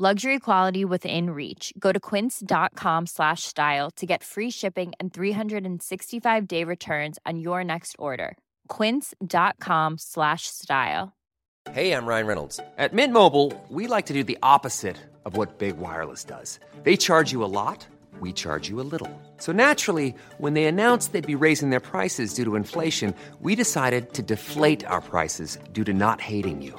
Luxury quality within reach. Go to quince.com slash style to get free shipping and 365 day returns on your next order. Quince.com slash style. Hey, I'm Ryan Reynolds. At Mint Mobile, we like to do the opposite of what Big Wireless does. They charge you a lot, we charge you a little. So naturally, when they announced they'd be raising their prices due to inflation, we decided to deflate our prices due to not hating you.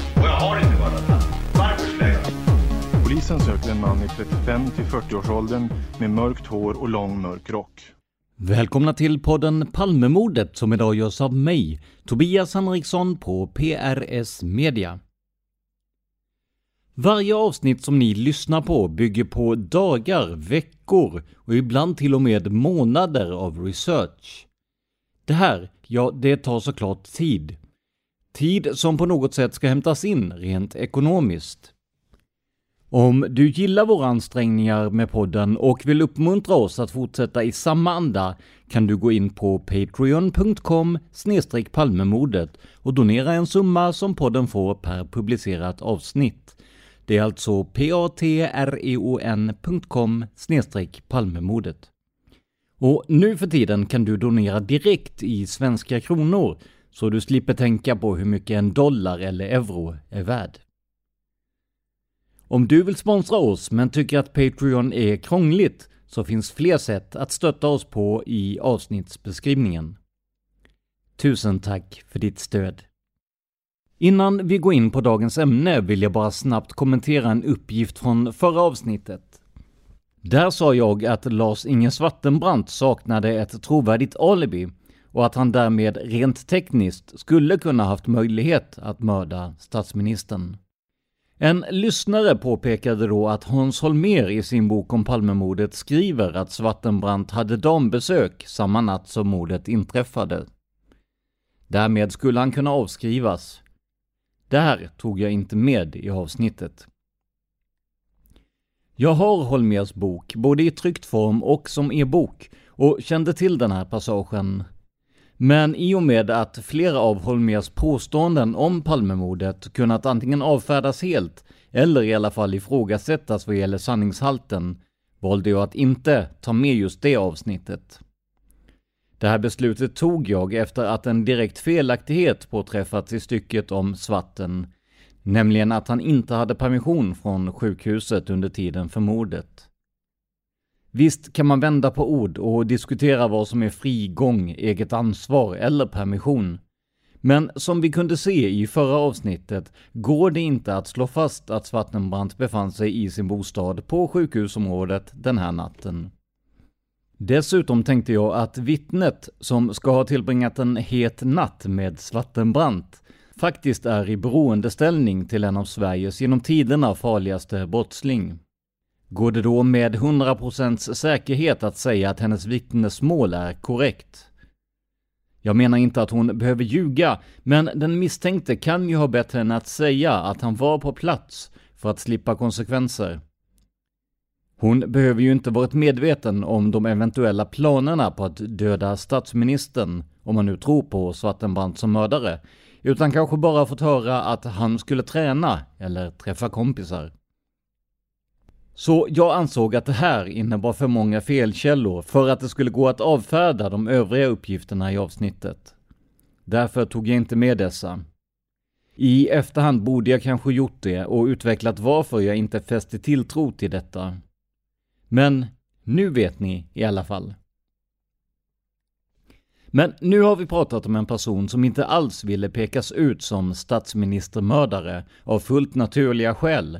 Polisen söker en man i 35 till 40-årsåldern med mörkt hår och lång mörk rock. Välkomna till podden Palmemordet som idag görs av mig, Tobias Henriksson på PRS Media. Varje avsnitt som ni lyssnar på bygger på dagar, veckor och ibland till och med månader av research. Det här, ja, det tar såklart tid. Tid som på något sätt ska hämtas in rent ekonomiskt. Om du gillar våra ansträngningar med podden och vill uppmuntra oss att fortsätta i samma anda kan du gå in på patreon.com palmemordet och donera en summa som podden får per publicerat avsnitt. Det är alltså patreon.com palmemordet. Och nu för tiden kan du donera direkt i svenska kronor så du slipper tänka på hur mycket en dollar eller euro är värd. Om du vill sponsra oss men tycker att Patreon är krångligt så finns fler sätt att stötta oss på i avsnittsbeskrivningen. Tusen tack för ditt stöd! Innan vi går in på dagens ämne vill jag bara snabbt kommentera en uppgift från förra avsnittet. Där sa jag att Lars-Inge Svartenbrandt saknade ett trovärdigt alibi och att han därmed rent tekniskt skulle kunna haft möjlighet att mörda statsministern. En lyssnare påpekade då att Hans Holmér i sin bok om Palmemordet skriver att Svartenbrandt hade dambesök samma natt som mordet inträffade. Därmed skulle han kunna avskrivas. Det här tog jag inte med i avsnittet. Jag har Holmers bok, både i tryckt form och som e-bok, och kände till den här passagen men i och med att flera av Holmers påståenden om Palmemordet kunnat antingen avfärdas helt eller i alla fall ifrågasättas vad gäller sanningshalten valde jag att inte ta med just det avsnittet. Det här beslutet tog jag efter att en direkt felaktighet påträffats i stycket om Svarten, nämligen att han inte hade permission från sjukhuset under tiden för mordet. Visst kan man vända på ord och diskutera vad som är frigång, eget ansvar eller permission. Men som vi kunde se i förra avsnittet går det inte att slå fast att Svartenbrandt befann sig i sin bostad på sjukhusområdet den här natten. Dessutom tänkte jag att vittnet, som ska ha tillbringat en het natt med Svartenbrandt, faktiskt är i beroendeställning till en av Sveriges genom tiderna farligaste brottsling. Går det då med 100% säkerhet att säga att hennes vittnesmål är korrekt? Jag menar inte att hon behöver ljuga, men den misstänkte kan ju ha bett henne att säga att han var på plats för att slippa konsekvenser. Hon behöver ju inte varit medveten om de eventuella planerna på att döda statsministern, om man nu tror på Svartenbrandt som mördare, utan kanske bara fått höra att han skulle träna eller träffa kompisar. Så jag ansåg att det här innebar för många felkällor för att det skulle gå att avfärda de övriga uppgifterna i avsnittet. Därför tog jag inte med dessa. I efterhand borde jag kanske gjort det och utvecklat varför jag inte fäste tilltro till detta. Men nu vet ni i alla fall. Men nu har vi pratat om en person som inte alls ville pekas ut som statsministermördare av fullt naturliga skäl.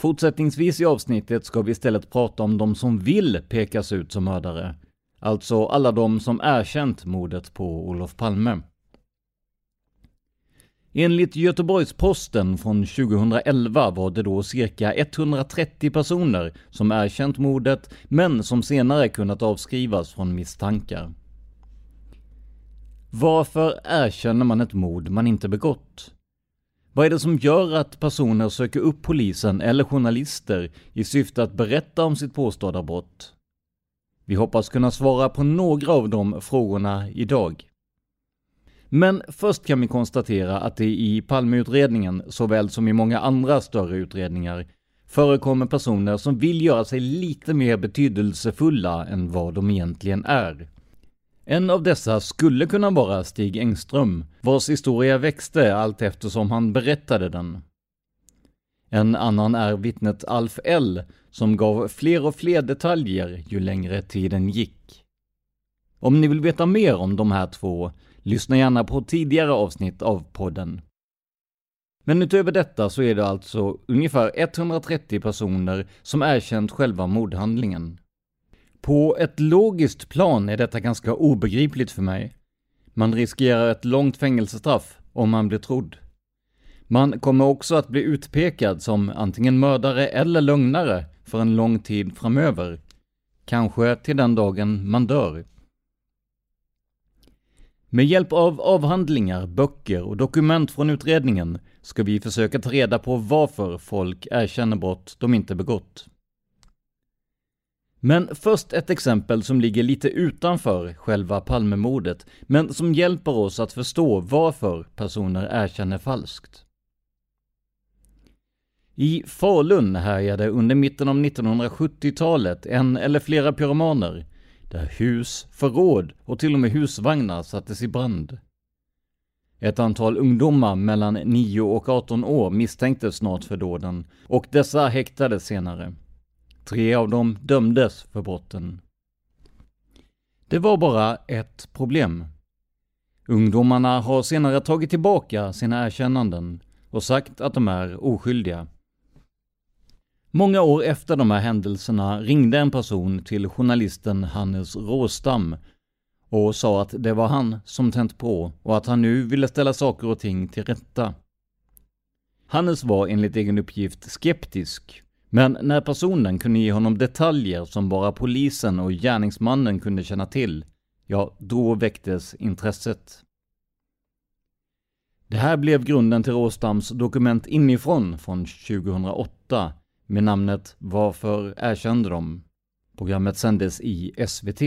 Fortsättningsvis i avsnittet ska vi istället prata om de som vill pekas ut som mördare. Alltså alla de som erkänt mordet på Olof Palme. Enligt Göteborgs-Posten från 2011 var det då cirka 130 personer som erkänt mordet, men som senare kunnat avskrivas från misstankar. Varför erkänner man ett mord man inte begått? Vad är det som gör att personer söker upp polisen eller journalister i syfte att berätta om sitt påstådda brott? Vi hoppas kunna svara på några av de frågorna idag. Men först kan vi konstatera att det i Palmeutredningen, såväl som i många andra större utredningar, förekommer personer som vill göra sig lite mer betydelsefulla än vad de egentligen är. En av dessa skulle kunna vara Stig Engström, vars historia växte allt eftersom han berättade den. En annan är vittnet Alf L, som gav fler och fler detaljer ju längre tiden gick. Om ni vill veta mer om de här två, lyssna gärna på tidigare avsnitt av podden. Men utöver detta så är det alltså ungefär 130 personer som erkänt själva mordhandlingen. På ett logiskt plan är detta ganska obegripligt för mig. Man riskerar ett långt fängelsestraff om man blir trodd. Man kommer också att bli utpekad som antingen mördare eller lögnare för en lång tid framöver. Kanske till den dagen man dör. Med hjälp av avhandlingar, böcker och dokument från utredningen ska vi försöka ta reda på varför folk erkänner brott de inte begått. Men först ett exempel som ligger lite utanför själva Palmemordet, men som hjälper oss att förstå varför personer erkänner falskt. I Falun härjade under mitten av 1970-talet en eller flera pyromaner, där hus, förråd och till och med husvagnar sattes i brand. Ett antal ungdomar mellan 9 och 18 år misstänktes snart för dåden och dessa häktades senare. Tre av dem dömdes för brotten. Det var bara ett problem. Ungdomarna har senare tagit tillbaka sina erkännanden och sagt att de är oskyldiga. Många år efter de här händelserna ringde en person till journalisten Hannes Råstam och sa att det var han som tänt på och att han nu ville ställa saker och ting till rätta. Hannes var enligt egen uppgift skeptisk men när personen kunde ge honom detaljer som bara polisen och gärningsmannen kunde känna till, ja, då väcktes intresset. Det här blev grunden till Råstams dokument inifrån från 2008 med namnet Varför erkände de? Programmet sändes i SVT.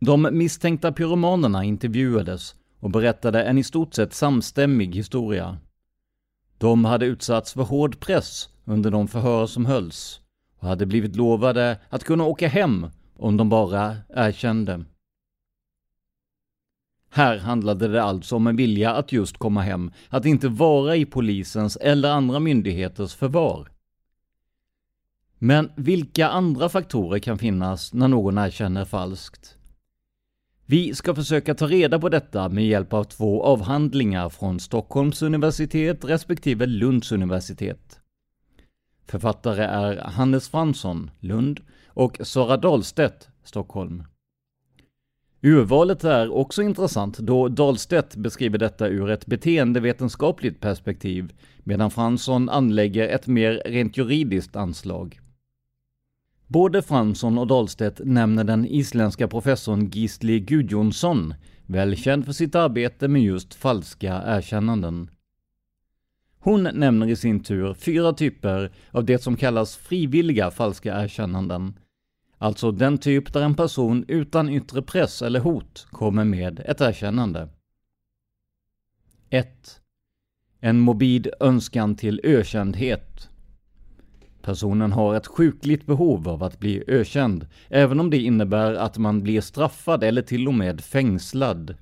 De misstänkta pyromanerna intervjuades och berättade en i stort sett samstämmig historia. De hade utsatts för hård press under de förhör som hölls och hade blivit lovade att kunna åka hem om de bara erkände. Här handlade det alltså om en vilja att just komma hem, att inte vara i polisens eller andra myndigheters förvar. Men vilka andra faktorer kan finnas när någon erkänner falskt? Vi ska försöka ta reda på detta med hjälp av två avhandlingar från Stockholms universitet respektive Lunds universitet. Författare är Hannes Fransson, Lund, och Sara Dahlstedt, Stockholm. Urvalet är också intressant då Dahlstedt beskriver detta ur ett beteendevetenskapligt perspektiv, medan Fransson anlägger ett mer rent juridiskt anslag. Både Fransson och Dahlstedt nämner den isländska professorn Gisli Gudjonsson, välkänd för sitt arbete med just falska erkännanden. Hon nämner i sin tur fyra typer av det som kallas frivilliga falska erkännanden. Alltså den typ där en person utan yttre press eller hot kommer med ett erkännande. 1. En morbid önskan till ökändhet. Personen har ett sjukligt behov av att bli ökänd, även om det innebär att man blir straffad eller till och med fängslad.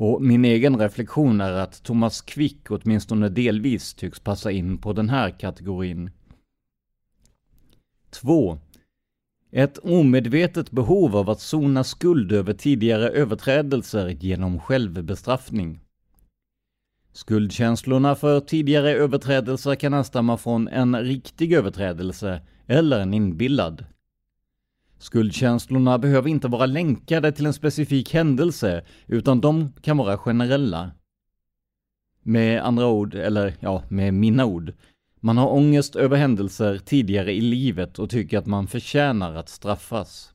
Och min egen reflektion är att Thomas Quick åtminstone delvis tycks passa in på den här kategorin. 2. Ett omedvetet behov av att sona skuld över tidigare överträdelser genom självbestraffning. Skuldkänslorna för tidigare överträdelser kan härstamma från en riktig överträdelse eller en inbillad. Skuldkänslorna behöver inte vara länkade till en specifik händelse, utan de kan vara generella. Med andra ord, eller ja, med mina ord, man har ångest över händelser tidigare i livet och tycker att man förtjänar att straffas.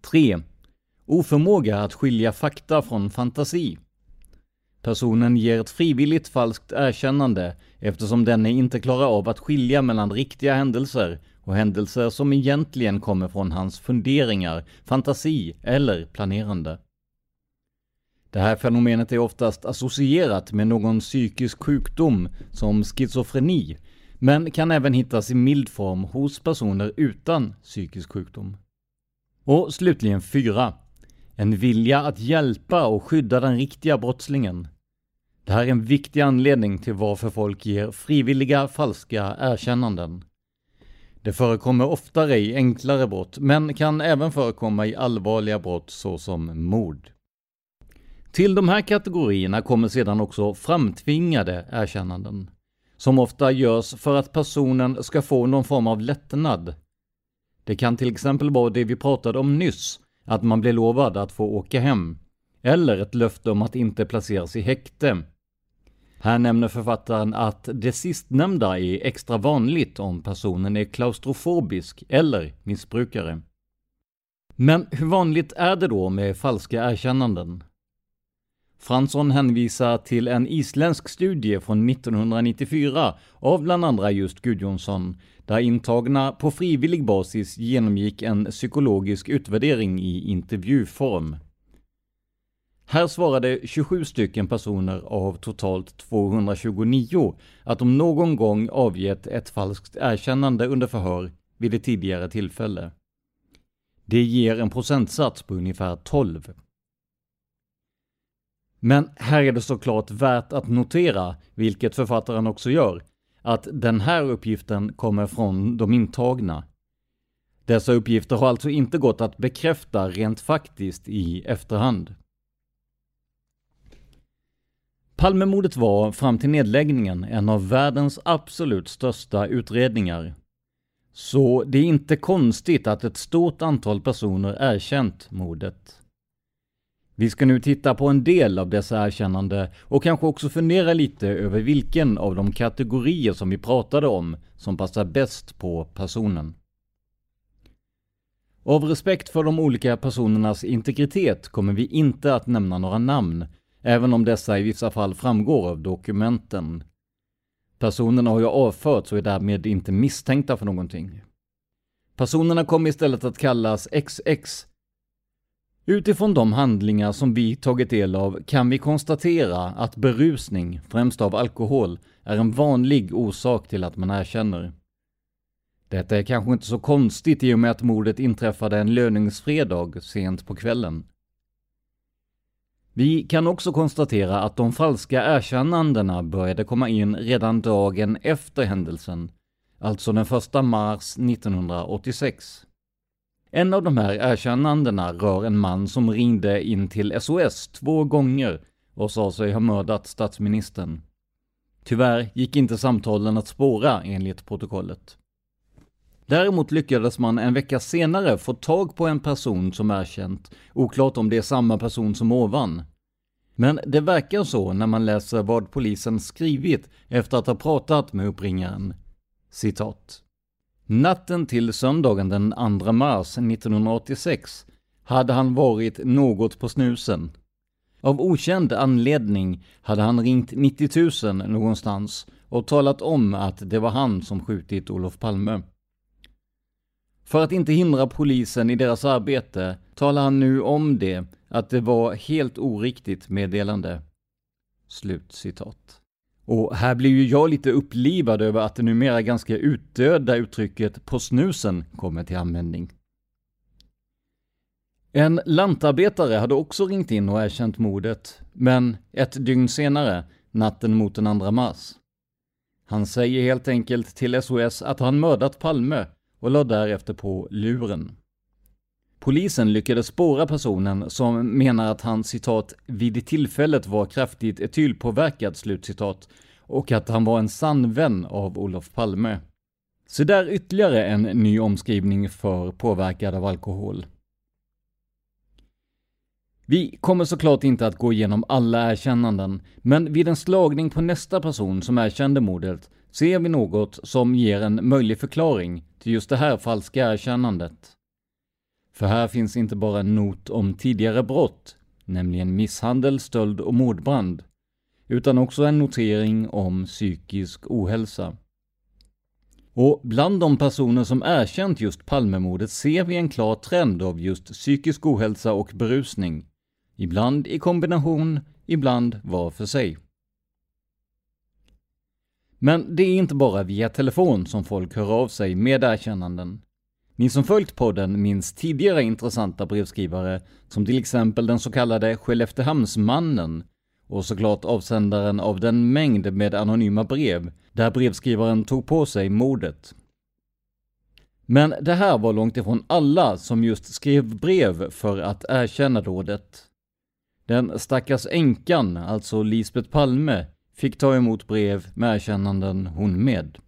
3. Oförmåga att skilja fakta från fantasi. Personen ger ett frivilligt falskt erkännande eftersom denne inte klarar av att skilja mellan riktiga händelser och händelser som egentligen kommer från hans funderingar, fantasi eller planerande. Det här fenomenet är oftast associerat med någon psykisk sjukdom som schizofreni, men kan även hittas i mild form hos personer utan psykisk sjukdom. Och slutligen 4. En vilja att hjälpa och skydda den riktiga brottslingen. Det här är en viktig anledning till varför folk ger frivilliga falska erkännanden. Det förekommer oftare i enklare brott, men kan även förekomma i allvarliga brott såsom mord. Till de här kategorierna kommer sedan också framtvingade erkännanden, som ofta görs för att personen ska få någon form av lättnad. Det kan till exempel vara det vi pratade om nyss, att man blir lovad att få åka hem, eller ett löfte om att inte placeras i häkte, här nämner författaren att det sistnämnda är extra vanligt om personen är klaustrofobisk eller missbrukare. Men hur vanligt är det då med falska erkännanden? Fransson hänvisar till en isländsk studie från 1994 av bland andra just Gudjonsson, där intagna på frivillig basis genomgick en psykologisk utvärdering i intervjuform. Här svarade 27 stycken personer av totalt 229 att de någon gång avgett ett falskt erkännande under förhör vid ett tidigare tillfälle. Det ger en procentsats på ungefär 12. Men här är det såklart värt att notera, vilket författaren också gör, att den här uppgiften kommer från de intagna. Dessa uppgifter har alltså inte gått att bekräfta rent faktiskt i efterhand. Palmemordet var, fram till nedläggningen, en av världens absolut största utredningar. Så det är inte konstigt att ett stort antal personer erkänt mordet. Vi ska nu titta på en del av dessa erkännande och kanske också fundera lite över vilken av de kategorier som vi pratade om som passar bäst på personen. Av respekt för de olika personernas integritet kommer vi inte att nämna några namn, även om dessa i vissa fall framgår av dokumenten. Personerna har ju avförts och är därmed inte misstänkta för någonting. Personerna kommer istället att kallas XX. Utifrån de handlingar som vi tagit del av kan vi konstatera att berusning, främst av alkohol, är en vanlig orsak till att man erkänner. Detta är kanske inte så konstigt i och med att mordet inträffade en löningsfredag sent på kvällen. Vi kan också konstatera att de falska erkännandena började komma in redan dagen efter händelsen, alltså den 1 mars 1986. En av de här erkännandena rör en man som ringde in till SOS två gånger och sa sig ha mördat statsministern. Tyvärr gick inte samtalen att spåra enligt protokollet. Däremot lyckades man en vecka senare få tag på en person som erkänt, oklart om det är samma person som ovan. Men det verkar så när man läser vad polisen skrivit efter att ha pratat med uppringaren. Citat. Natten till söndagen den 2 mars 1986 hade han varit något på snusen. Av okänd anledning hade han ringt 90 000 någonstans och talat om att det var han som skjutit Olof Palme. För att inte hindra polisen i deras arbete talar han nu om det, att det var helt oriktigt meddelande. Slut citat. Och här blir ju jag lite upplivad över att det numera ganska utdöda uttrycket på snusen kommer till användning. En lantarbetare hade också ringt in och erkänt mordet, men ett dygn senare, natten mot den 2 mars. Han säger helt enkelt till SOS att han mördat Palme och lade därefter på luren. Polisen lyckades spåra personen som menar att han citat ”vid tillfället var kraftigt etylpåverkad” slutcitat och att han var en sann vän av Olof Palme. Så där ytterligare en ny omskrivning för påverkad av alkohol. Vi kommer såklart inte att gå igenom alla erkännanden, men vid en slagning på nästa person som erkände mordet ser vi något som ger en möjlig förklaring till just det här falska erkännandet. För här finns inte bara en not om tidigare brott, nämligen misshandel, stöld och mordbrand, utan också en notering om psykisk ohälsa. Och bland de personer som erkänt just Palmemordet ser vi en klar trend av just psykisk ohälsa och berusning. Ibland i kombination, ibland var för sig. Men det är inte bara via telefon som folk hör av sig med erkännanden. Ni som följt podden minns tidigare intressanta brevskrivare, som till exempel den så kallade Skelleftehamnsmannen och såklart avsändaren av den mängd med anonyma brev där brevskrivaren tog på sig mordet. Men det här var långt ifrån alla som just skrev brev för att erkänna dådet. Den stackars änkan, alltså Lisbet Palme, fick ta emot brev med erkännanden hon med.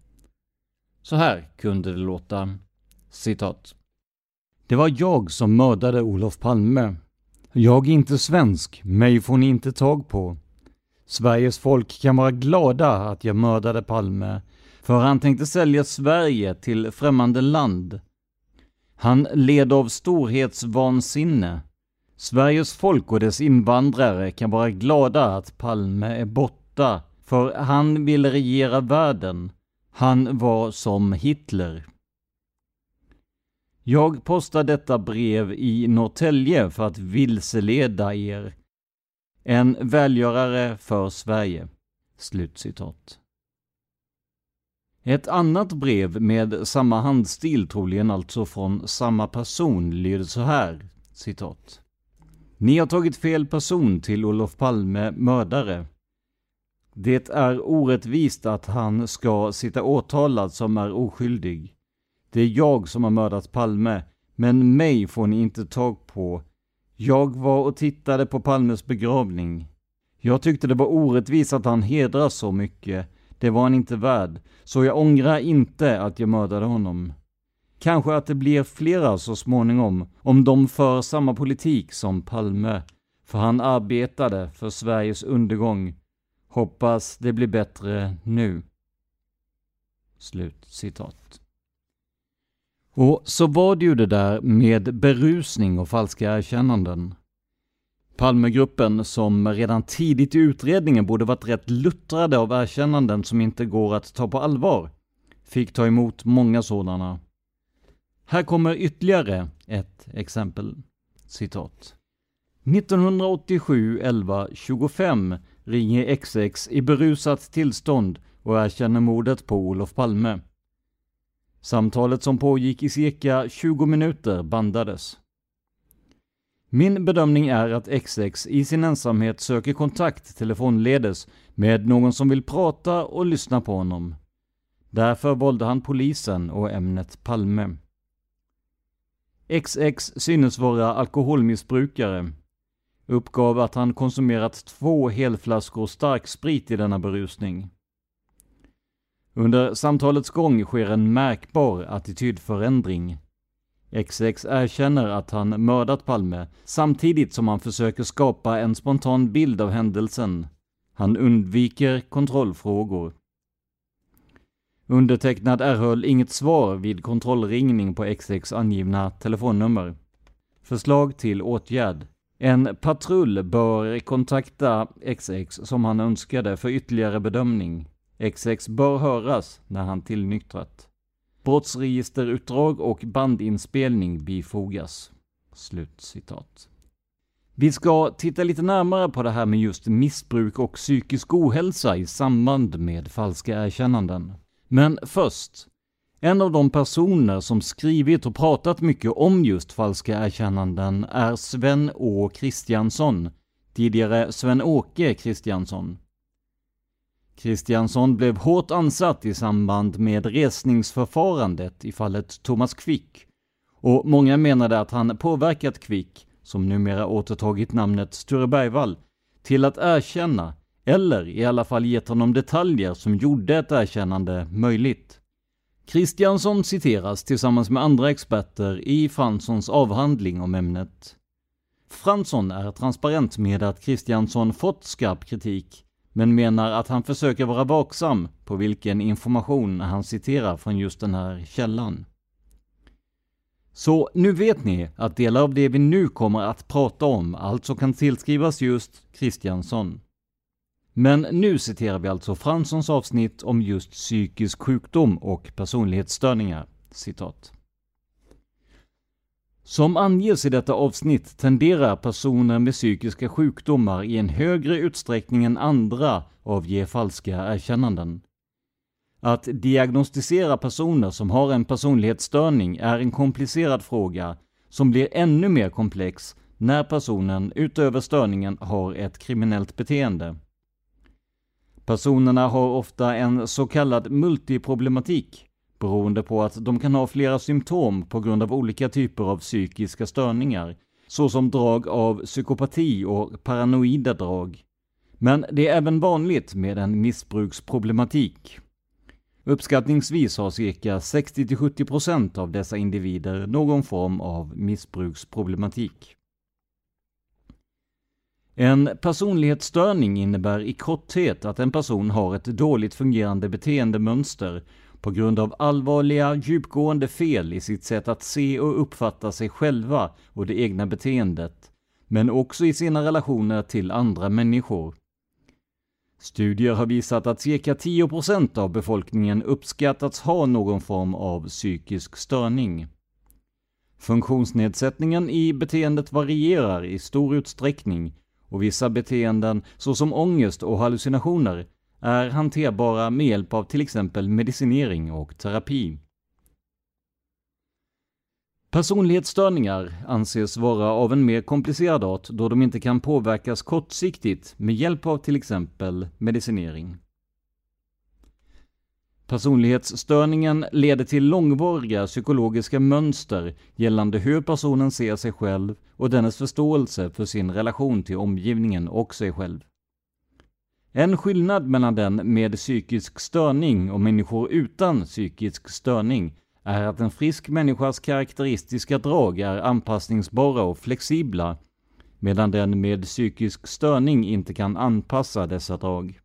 Så här kunde det låta. Citat. Det var jag som mördade Olof Palme. Jag är inte svensk, mig får ni inte tag på. Sveriges folk kan vara glada att jag mördade Palme, för han tänkte sälja Sverige till främmande land. Han led av storhetsvansinne. Sveriges folk och dess invandrare kan vara glada att Palme är borta, för han ville regera världen. Han var som Hitler. Jag postar detta brev i Norrtälje för att vilseleda er. En välgörare för Sverige. Slutcitat. Ett annat brev med samma handstil, troligen alltså från samma person, lyder så här, citat. Ni har tagit fel person till Olof Palme, mördare. Det är orättvist att han ska sitta åtalad som är oskyldig. Det är jag som har mördat Palme, men mig får ni inte tag på. Jag var och tittade på Palmes begravning. Jag tyckte det var orättvist att han hedras så mycket. Det var han inte värd, så jag ångrar inte att jag mördade honom. Kanske att det blir flera så småningom, om de för samma politik som Palme, för han arbetade för Sveriges undergång. Hoppas det blir bättre nu. Slut citat. Och så var det ju det där med berusning och falska erkännanden. Palmegruppen, som redan tidigt i utredningen borde varit rätt luttrade av erkännanden som inte går att ta på allvar, fick ta emot många sådana. Här kommer ytterligare ett exempel. Citat. 1987 11 25 ringer XX i berusat tillstånd och erkänner mordet på Olof Palme. Samtalet som pågick i cirka 20 minuter bandades. Min bedömning är att XX i sin ensamhet söker kontakt telefonledes med någon som vill prata och lyssna på honom. Därför valde han polisen och ämnet Palme. XX synes vara alkoholmissbrukare. Uppgav att han konsumerat två helflaskor starksprit i denna berusning. Under samtalets gång sker en märkbar attitydförändring. XX erkänner att han mördat Palme samtidigt som han försöker skapa en spontan bild av händelsen. Han undviker kontrollfrågor. Undertecknad erhöll inget svar vid kontrollringning på XX angivna telefonnummer. Förslag till åtgärd. En patrull bör kontakta XX som han önskade för ytterligare bedömning. XX bör höras när han tillnyktrat. Brottsregisterutdrag och bandinspelning bifogas. Slut citat. Vi ska titta lite närmare på det här med just missbruk och psykisk ohälsa i samband med falska erkännanden. Men först, en av de personer som skrivit och pratat mycket om just falska erkännanden är Sven Å Kristiansson, tidigare Sven-Åke Kristiansson. Kristiansson blev hårt ansatt i samband med resningsförfarandet i fallet Thomas Quick och många menade att han påverkat Quick, som numera återtagit namnet Sture Bergvall, till att erkänna, eller i alla fall gett honom detaljer som gjorde ett erkännande möjligt. Kristiansson citeras tillsammans med andra experter i Franssons avhandling om ämnet. Fransson är transparent med att Kristiansson fått skarp kritik men menar att han försöker vara vaksam på vilken information han citerar från just den här källan. Så nu vet ni att delar av det vi nu kommer att prata om alltså kan tillskrivas just Kristiansson. Men nu citerar vi alltså Franssons avsnitt om just psykisk sjukdom och personlighetsstörningar. Citat. Som anges i detta avsnitt tenderar personer med psykiska sjukdomar i en högre utsträckning än andra avge falska erkännanden. Att diagnostisera personer som har en personlighetsstörning är en komplicerad fråga som blir ännu mer komplex när personen utöver störningen har ett kriminellt beteende. Personerna har ofta en så kallad multiproblematik, beroende på att de kan ha flera symptom på grund av olika typer av psykiska störningar, såsom drag av psykopati och paranoida drag. Men det är även vanligt med en missbruksproblematik. Uppskattningsvis har cirka 60-70% av dessa individer någon form av missbruksproblematik. En personlighetsstörning innebär i korthet att en person har ett dåligt fungerande beteendemönster på grund av allvarliga, djupgående fel i sitt sätt att se och uppfatta sig själva och det egna beteendet, men också i sina relationer till andra människor. Studier har visat att cirka 10% av befolkningen uppskattats ha någon form av psykisk störning. Funktionsnedsättningen i beteendet varierar i stor utsträckning och vissa beteenden, såsom ångest och hallucinationer, är hanterbara med hjälp av till exempel medicinering och terapi. Personlighetsstörningar anses vara av en mer komplicerad art då de inte kan påverkas kortsiktigt med hjälp av till exempel medicinering. Personlighetsstörningen leder till långvariga psykologiska mönster gällande hur personen ser sig själv och dennes förståelse för sin relation till omgivningen och sig själv. En skillnad mellan den med psykisk störning och människor utan psykisk störning är att en frisk människas karaktäristiska drag är anpassningsbara och flexibla, medan den med psykisk störning inte kan anpassa dessa drag.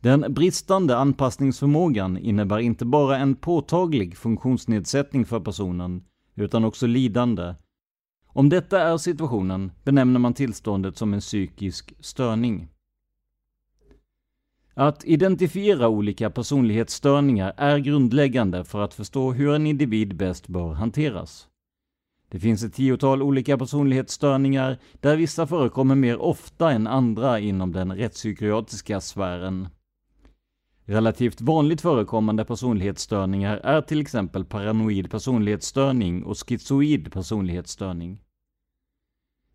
Den bristande anpassningsförmågan innebär inte bara en påtaglig funktionsnedsättning för personen, utan också lidande. Om detta är situationen benämner man tillståndet som en psykisk störning. Att identifiera olika personlighetsstörningar är grundläggande för att förstå hur en individ bäst bör hanteras. Det finns ett tiotal olika personlighetsstörningar där vissa förekommer mer ofta än andra inom den rättspsykiatriska sfären. Relativt vanligt förekommande personlighetsstörningar är till exempel paranoid personlighetsstörning och schizoid personlighetsstörning.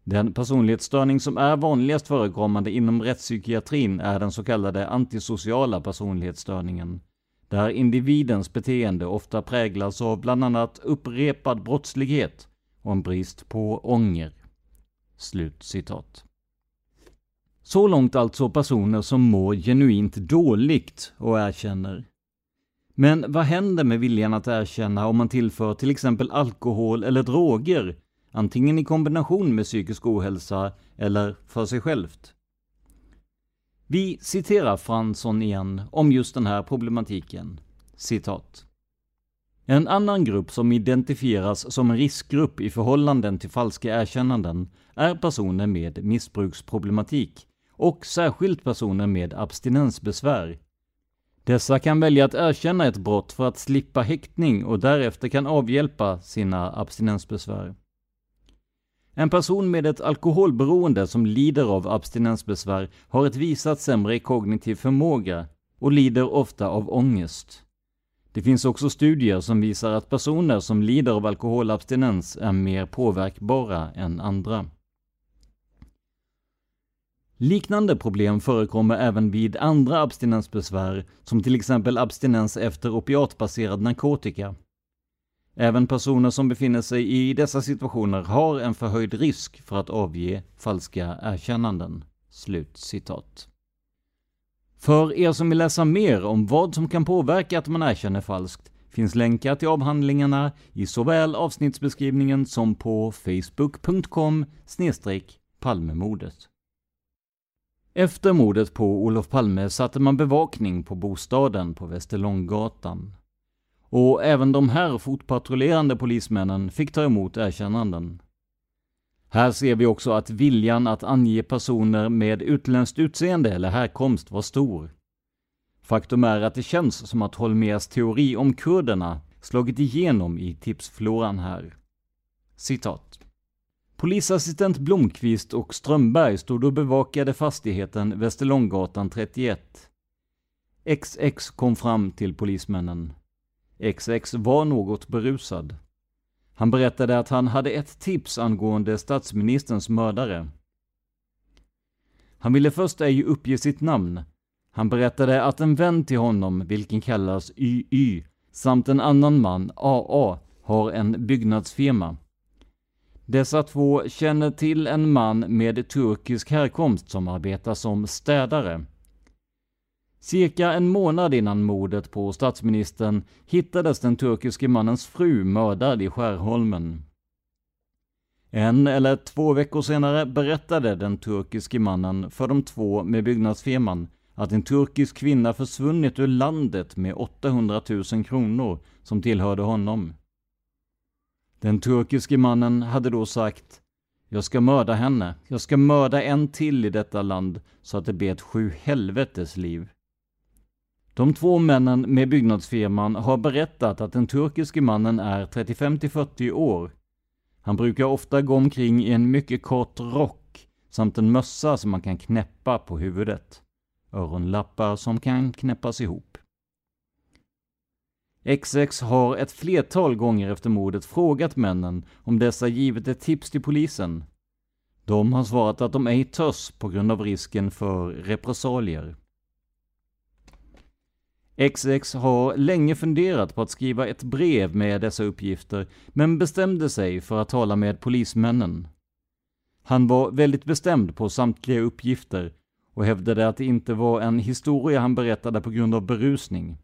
Den personlighetsstörning som är vanligast förekommande inom rättspsykiatrin är den så kallade antisociala personlighetsstörningen, där individens beteende ofta präglas av bland annat upprepad brottslighet och en brist på ånger. Slut citat. Så långt alltså personer som mår genuint dåligt och erkänner. Men vad händer med viljan att erkänna om man tillför till exempel alkohol eller droger, antingen i kombination med psykisk ohälsa eller för sig självt? Vi citerar Fransson igen om just den här problematiken. Citat. En annan grupp som identifieras som en riskgrupp i förhållanden till falska erkännanden är personer med missbruksproblematik och särskilt personer med abstinensbesvär. Dessa kan välja att erkänna ett brott för att slippa häktning och därefter kan avhjälpa sina abstinensbesvär. En person med ett alkoholberoende som lider av abstinensbesvär har ett visat sämre kognitiv förmåga och lider ofta av ångest. Det finns också studier som visar att personer som lider av alkoholabstinens är mer påverkbara än andra. Liknande problem förekommer även vid andra abstinensbesvär, som till exempel abstinens efter opiatbaserad narkotika. Även personer som befinner sig i dessa situationer har en förhöjd risk för att avge falska erkännanden.” Slut citat. För er som vill läsa mer om vad som kan påverka att man erkänner falskt finns länkar till avhandlingarna i såväl avsnittsbeskrivningen som på facebook.com Palmemordet. Efter mordet på Olof Palme satte man bevakning på bostaden på Västerlånggatan. Och även de här fotpatrullerande polismännen fick ta emot erkännanden. Här ser vi också att viljan att ange personer med utländskt utseende eller härkomst var stor. Faktum är att det känns som att Holmers teori om kurderna slagit igenom i tipsfloran här. Citat. Polisassistent Blomqvist och Strömberg stod och bevakade fastigheten Västerlånggatan 31. XX kom fram till polismännen. XX var något berusad. Han berättade att han hade ett tips angående statsministerns mördare. Han ville först ej uppge sitt namn. Han berättade att en vän till honom, vilken kallas YY, samt en annan man, AA, har en byggnadsfirma. Dessa två känner till en man med turkisk härkomst som arbetar som städare. Cirka en månad innan mordet på statsministern hittades den turkiske mannens fru mördad i Skärholmen. En eller två veckor senare berättade den turkiske mannen för de två med byggnadsfirman att en turkisk kvinna försvunnit ur landet med 800 000 kronor som tillhörde honom. Den turkiske mannen hade då sagt jag ska mörda henne. Jag ska mörda en till i detta land så att det blir ett sju helvetes liv. De två männen med byggnadsfirman har berättat att den turkiske mannen är 35 40 år. Han brukar ofta gå omkring i en mycket kort rock samt en mössa som man kan knäppa på huvudet. Öronlappar som kan knäppas ihop. XX har ett flertal gånger efter mordet frågat männen om dessa givit ett tips till polisen. De har svarat att de ej törs på grund av risken för repressalier. XX har länge funderat på att skriva ett brev med dessa uppgifter, men bestämde sig för att tala med polismännen. Han var väldigt bestämd på samtliga uppgifter och hävdade att det inte var en historia han berättade på grund av berusning.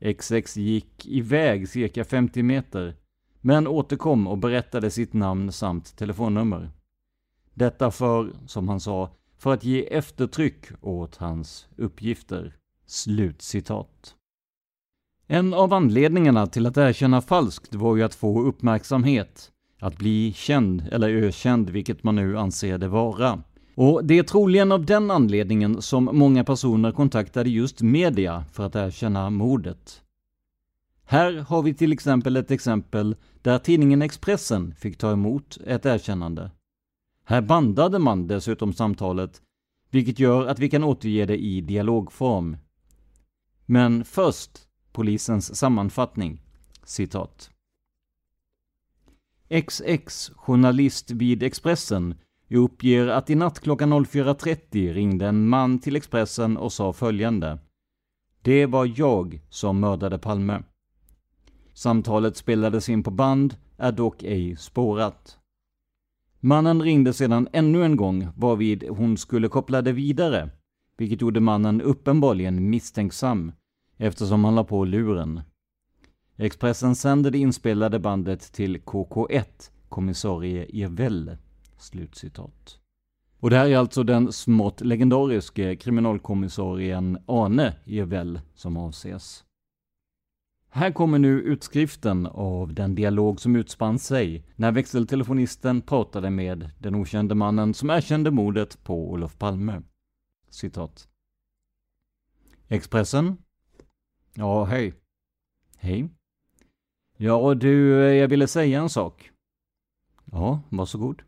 XX gick iväg cirka 50 meter, men återkom och berättade sitt namn samt telefonnummer. Detta för, som han sa, för att ge eftertryck åt hans uppgifter. Slutcitat. En av anledningarna till att erkänna falskt var ju att få uppmärksamhet, att bli känd eller ökänd, vilket man nu anser det vara. Och det är troligen av den anledningen som många personer kontaktade just media för att erkänna mordet. Här har vi till exempel ett exempel där tidningen Expressen fick ta emot ett erkännande. Här bandade man dessutom samtalet, vilket gör att vi kan återge det i dialogform. Men först polisens sammanfattning. Citat. XX, journalist vid Expressen, uppger att i natt klockan 04.30 ringde en man till Expressen och sa följande. Det var jag som mördade Palme. Samtalet spelades in på band, är dock ej spårat. Mannen ringde sedan ännu en gång varvid hon skulle koppla det vidare, vilket gjorde mannen uppenbarligen misstänksam eftersom han la på luren. Expressen sände det inspelade bandet till KK1, kommissarie Evell. Slutcitat. Och det här är alltså den smått legendariske kriminalkommissarien Arne Jevell som avses. Här kommer nu utskriften av den dialog som utspann sig när växeltelefonisten pratade med den okände mannen som erkände mordet på Olof Palme. Citat. Expressen? Ja, hej. Hej. Ja, du, eh, jag ville säga en sak. Ja, varsågod.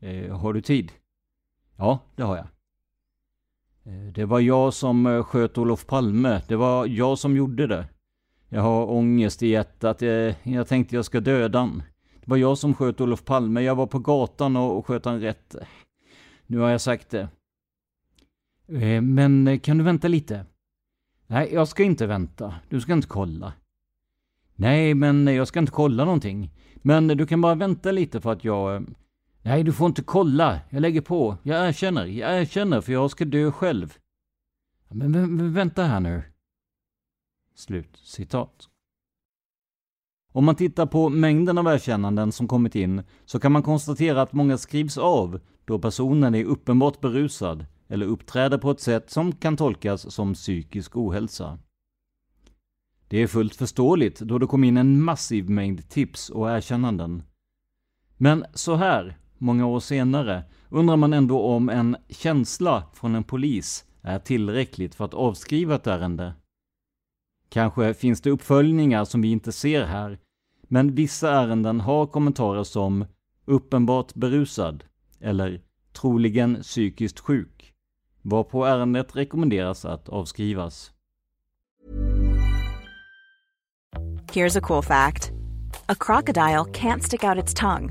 Eh, har du tid? Ja, det har jag. Eh, det var jag som eh, sköt Olof Palme. Det var jag som gjorde det. Jag har ångest i hjärtat. Jag, jag tänkte jag ska döda han. Det var jag som sköt Olof Palme. Jag var på gatan och sköt han rätt. Nu har jag sagt det. Eh, men eh, kan du vänta lite? Nej, jag ska inte vänta. Du ska inte kolla. Nej, men jag ska inte kolla någonting. Men du kan bara vänta lite för att jag... Nej, du får inte kolla. Jag lägger på. Jag erkänner. Jag erkänner för jag ska dö själv. Men, men vänta här nu. Slut citat. Om man tittar på mängden av erkännanden som kommit in så kan man konstatera att många skrivs av då personen är uppenbart berusad eller uppträder på ett sätt som kan tolkas som psykisk ohälsa. Det är fullt förståeligt då det kom in en massiv mängd tips och erkännanden. Men så här, många år senare, undrar man ändå om en känsla från en polis är tillräckligt för att avskriva ett ärende. Kanske finns det uppföljningar som vi inte ser här, men vissa ärenden har kommentarer som uppenbart berusad eller troligen psykiskt sjuk, varpå ärendet rekommenderas att avskrivas. Here's a cool fact. A crocodile can't stick out its tongue.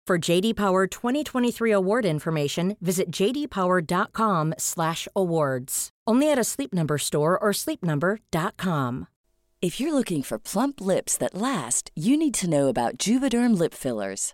For JD Power 2023 award information, visit jdpower.com/awards. Only at a Sleep Number store or sleepnumber.com. If you're looking for plump lips that last, you need to know about Juvederm lip fillers.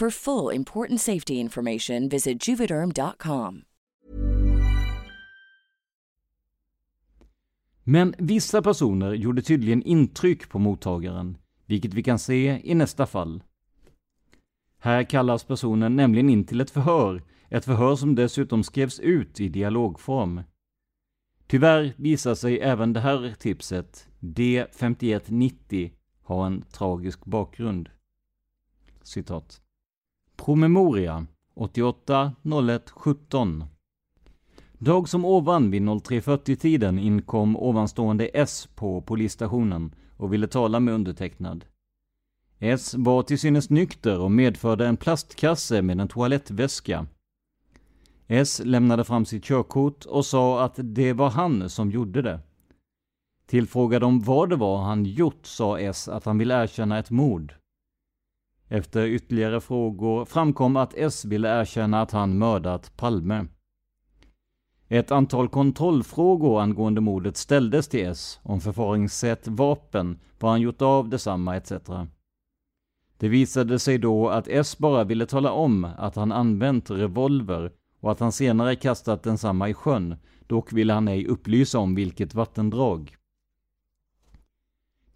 For full important safety information visit juvederm.com. Men vissa personer gjorde tydligen intryck på mottagaren, vilket vi kan se i nästa fall. Här kallas personen nämligen in till ett förhör, ett förhör som dessutom skrevs ut i dialogform. Tyvärr visar sig även det här tipset, D5190, ha en tragisk bakgrund. Citat. Promemoria 88 01 17 Dag som ovan vid 03.40-tiden inkom ovanstående S på polisstationen och ville tala med undertecknad. S var till synes nykter och medförde en plastkasse med en toalettväska. S lämnade fram sitt körkort och sa att det var han som gjorde det. Tillfrågad om vad det var han gjort sa S att han ville erkänna ett mord. Efter ytterligare frågor framkom att S ville erkänna att han mördat Palme. Ett antal kontrollfrågor angående mordet ställdes till S om förfaringssätt, vapen, vad han gjort av detsamma etc. Det visade sig då att S bara ville tala om att han använt revolver och att han senare kastat densamma i sjön, dock ville han ej upplysa om vilket vattendrag.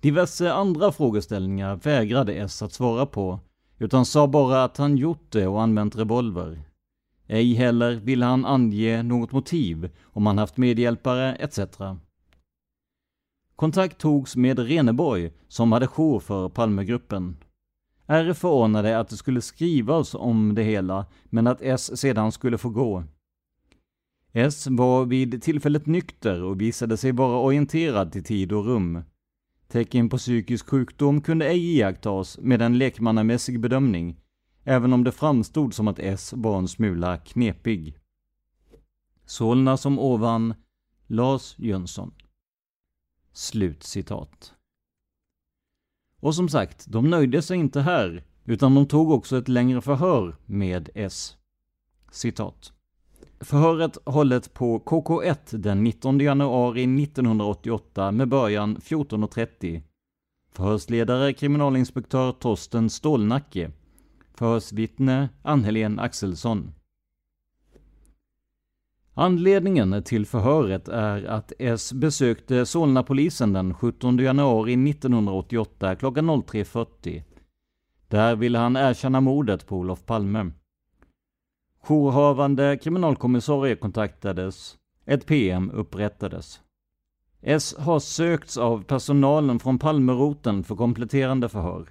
Diverse andra frågeställningar vägrade S att svara på, utan sa bara att han gjort det och använt revolver. Ej heller ville han ange något motiv, om han haft medhjälpare etc. Kontakt togs med Reneborg, som hade jour för Palmegruppen. R förordnade att det skulle skrivas om det hela, men att S sedan skulle få gå. S var vid tillfället nykter och visade sig vara orienterad till tid och rum. Tecken på psykisk sjukdom kunde ej iakttas med en lekmannamässig bedömning, även om det framstod som att S var en smula knepig. Solna som ovan, Lars Jönsson. Slut citat. Och som sagt, de nöjde sig inte här, utan de tog också ett längre förhör med S. Citat. Förhöret hållet på KK1 den 19 januari 1988 med början 14.30. Förhörsledare kriminalinspektör Torsten Stålnacke. Förhörsvittne Ann-Helén Axelsson. Anledningen till förhöret är att S besökte Solna-polisen den 17 januari 1988 klockan 03.40. Där ville han erkänna mordet på Olof Palme. Jourhavande kriminalkommissarie kontaktades. Ett PM upprättades. S har sökts av personalen från Palmeroten för kompletterande förhör.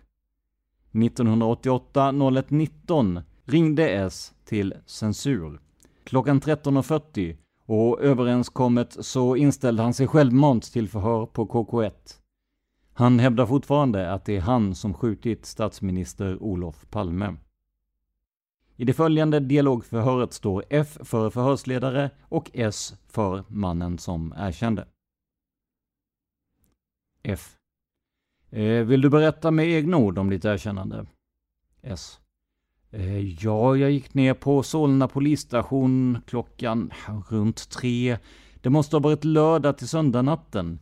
1988 01.19 ringde S till censur. Klockan 13.40 och överenskommet så inställde han sig självmant till förhör på KK1. Han hävdar fortfarande att det är han som skjutit statsminister Olof Palme. I det följande dialogförhöret står F för förhörsledare och S för mannen som erkände. F. Eh, vill du berätta med egna ord om ditt erkännande? S. Eh, ja, jag gick ner på Solna polisstation klockan runt tre. Det måste ha varit lördag till söndagnatten.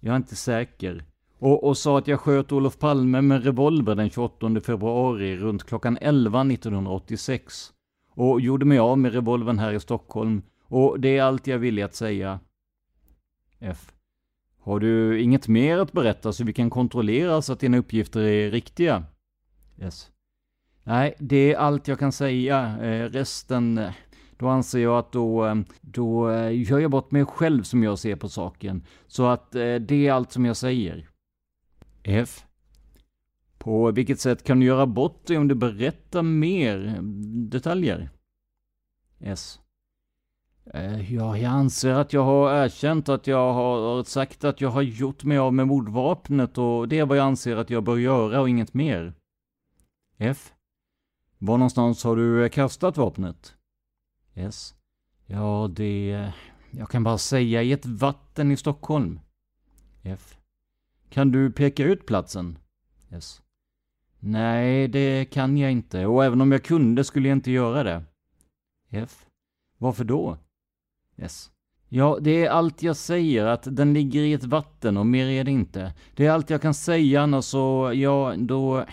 Jag är inte säker. Och, och sa att jag sköt Olof Palme med revolver den 28 februari runt klockan 11 1986. Och gjorde mig av med revolvern här i Stockholm. Och det är allt jag ville att säga. F. Har du inget mer att berätta så vi kan kontrollera så att dina uppgifter är riktiga? S. Nej, det är allt jag kan säga. Eh, resten, eh, då anser jag att då, eh, då eh, gör jag bort mig själv som jag ser på saken. Så att det är allt som jag säger. F. På vilket sätt kan du göra bort dig om du berättar mer detaljer? S. Eh, ja, jag anser att jag har erkänt att jag har sagt att jag har gjort mig av med mordvapnet och det är vad jag anser att jag bör göra och inget mer. F. Var någonstans har du eh, kastat vapnet? S. Ja, det... Eh, jag kan bara säga i ett vatten i Stockholm. F. Kan du peka ut platsen? S. Nej, det kan jag inte. Och även om jag kunde skulle jag inte göra det. F. Varför då? S. Ja, det är allt jag säger, att den ligger i ett vatten och mer är det inte. Det är allt jag kan säga, annars så, ja, då...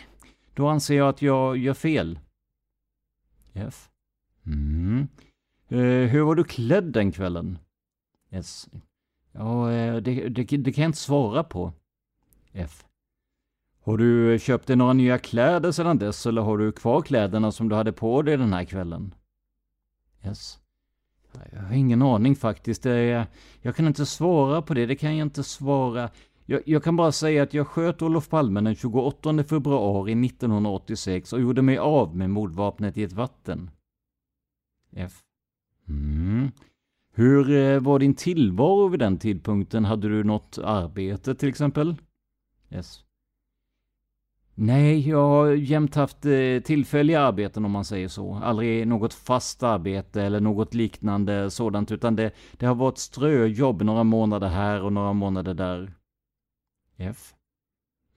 Då anser jag att jag gör fel. F. Mm. Uh, hur var du klädd den kvällen? S. Ja, uh, det, det, det, kan jag inte svara på. F. Har du köpt dig några nya kläder sedan dess eller har du kvar kläderna som du hade på dig den här kvällen? S. Jag har ingen aning faktiskt. Jag kan inte svara på det. Det kan jag inte svara. Jag, jag, kan bara säga att jag sköt Olof Palme den 28 februari 1986 och gjorde mig av med mordvapnet i ett vatten. F. Mm. Hur eh, var din tillvaro vid den tidpunkten? Hade du något arbete till exempel? Yes. Nej, jag har jämt haft eh, tillfälliga arbeten om man säger så. Aldrig något fast arbete eller något liknande sådant, utan det, det har varit ströjobb några månader här och några månader där. F.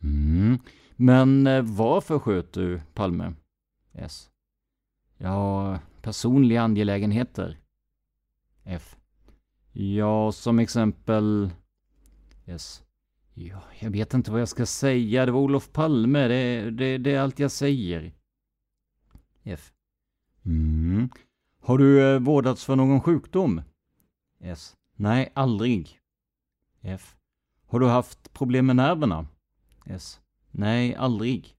Mm. Men eh, varför sköt du Palme? S. Ja, personliga angelägenheter. F. Ja, som exempel... Yes. Ja, jag vet inte vad jag ska säga. Det var Olof Palme. Det, det, det är allt jag säger. F. Mm. Har du eh, vårdats för någon sjukdom? S. Nej, aldrig. F. Har du haft problem med nerverna? S. Nej, aldrig.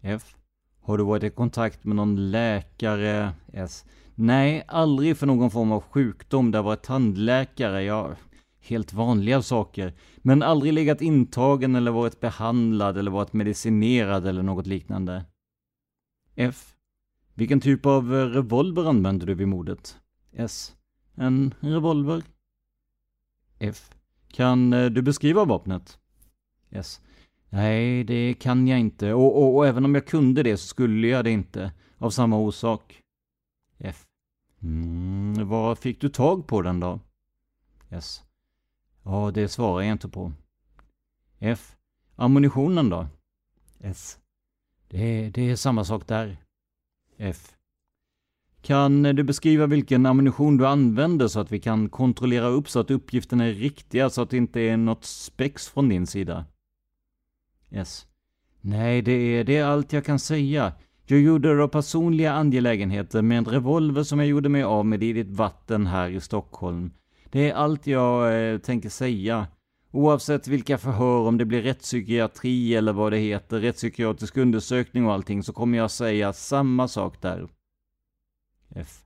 F. Har du varit i kontakt med någon läkare? S. Nej, aldrig för någon form av sjukdom. Det har varit tandläkare. Ja, helt vanliga saker. Men aldrig legat intagen eller varit behandlad eller varit medicinerad eller något liknande. F. Vilken typ av eh, revolver använde du vid mordet? S. En revolver. F. Kan eh, du beskriva vapnet? S. Nej, det kan jag inte. Och, och, och, även om jag kunde det så skulle jag det inte. Av samma orsak. F. Mm, var fick du tag på den då? S. Ja, det svarar jag inte på. F. Ammunitionen då? S. Det, det är samma sak där. F. Kan du beskriva vilken ammunition du använder så att vi kan kontrollera upp så att uppgifterna är riktiga så att det inte är något spex från din sida? S. Nej, det är, det är allt jag kan säga. Jag gjorde det av personliga angelägenheter med en revolver som jag gjorde mig av med i ditt vatten här i Stockholm. Det är allt jag eh, tänker säga. Oavsett vilka förhör, om det blir rättspsykiatri eller vad det heter, rättspsykiatrisk undersökning och allting, så kommer jag säga samma sak där. F.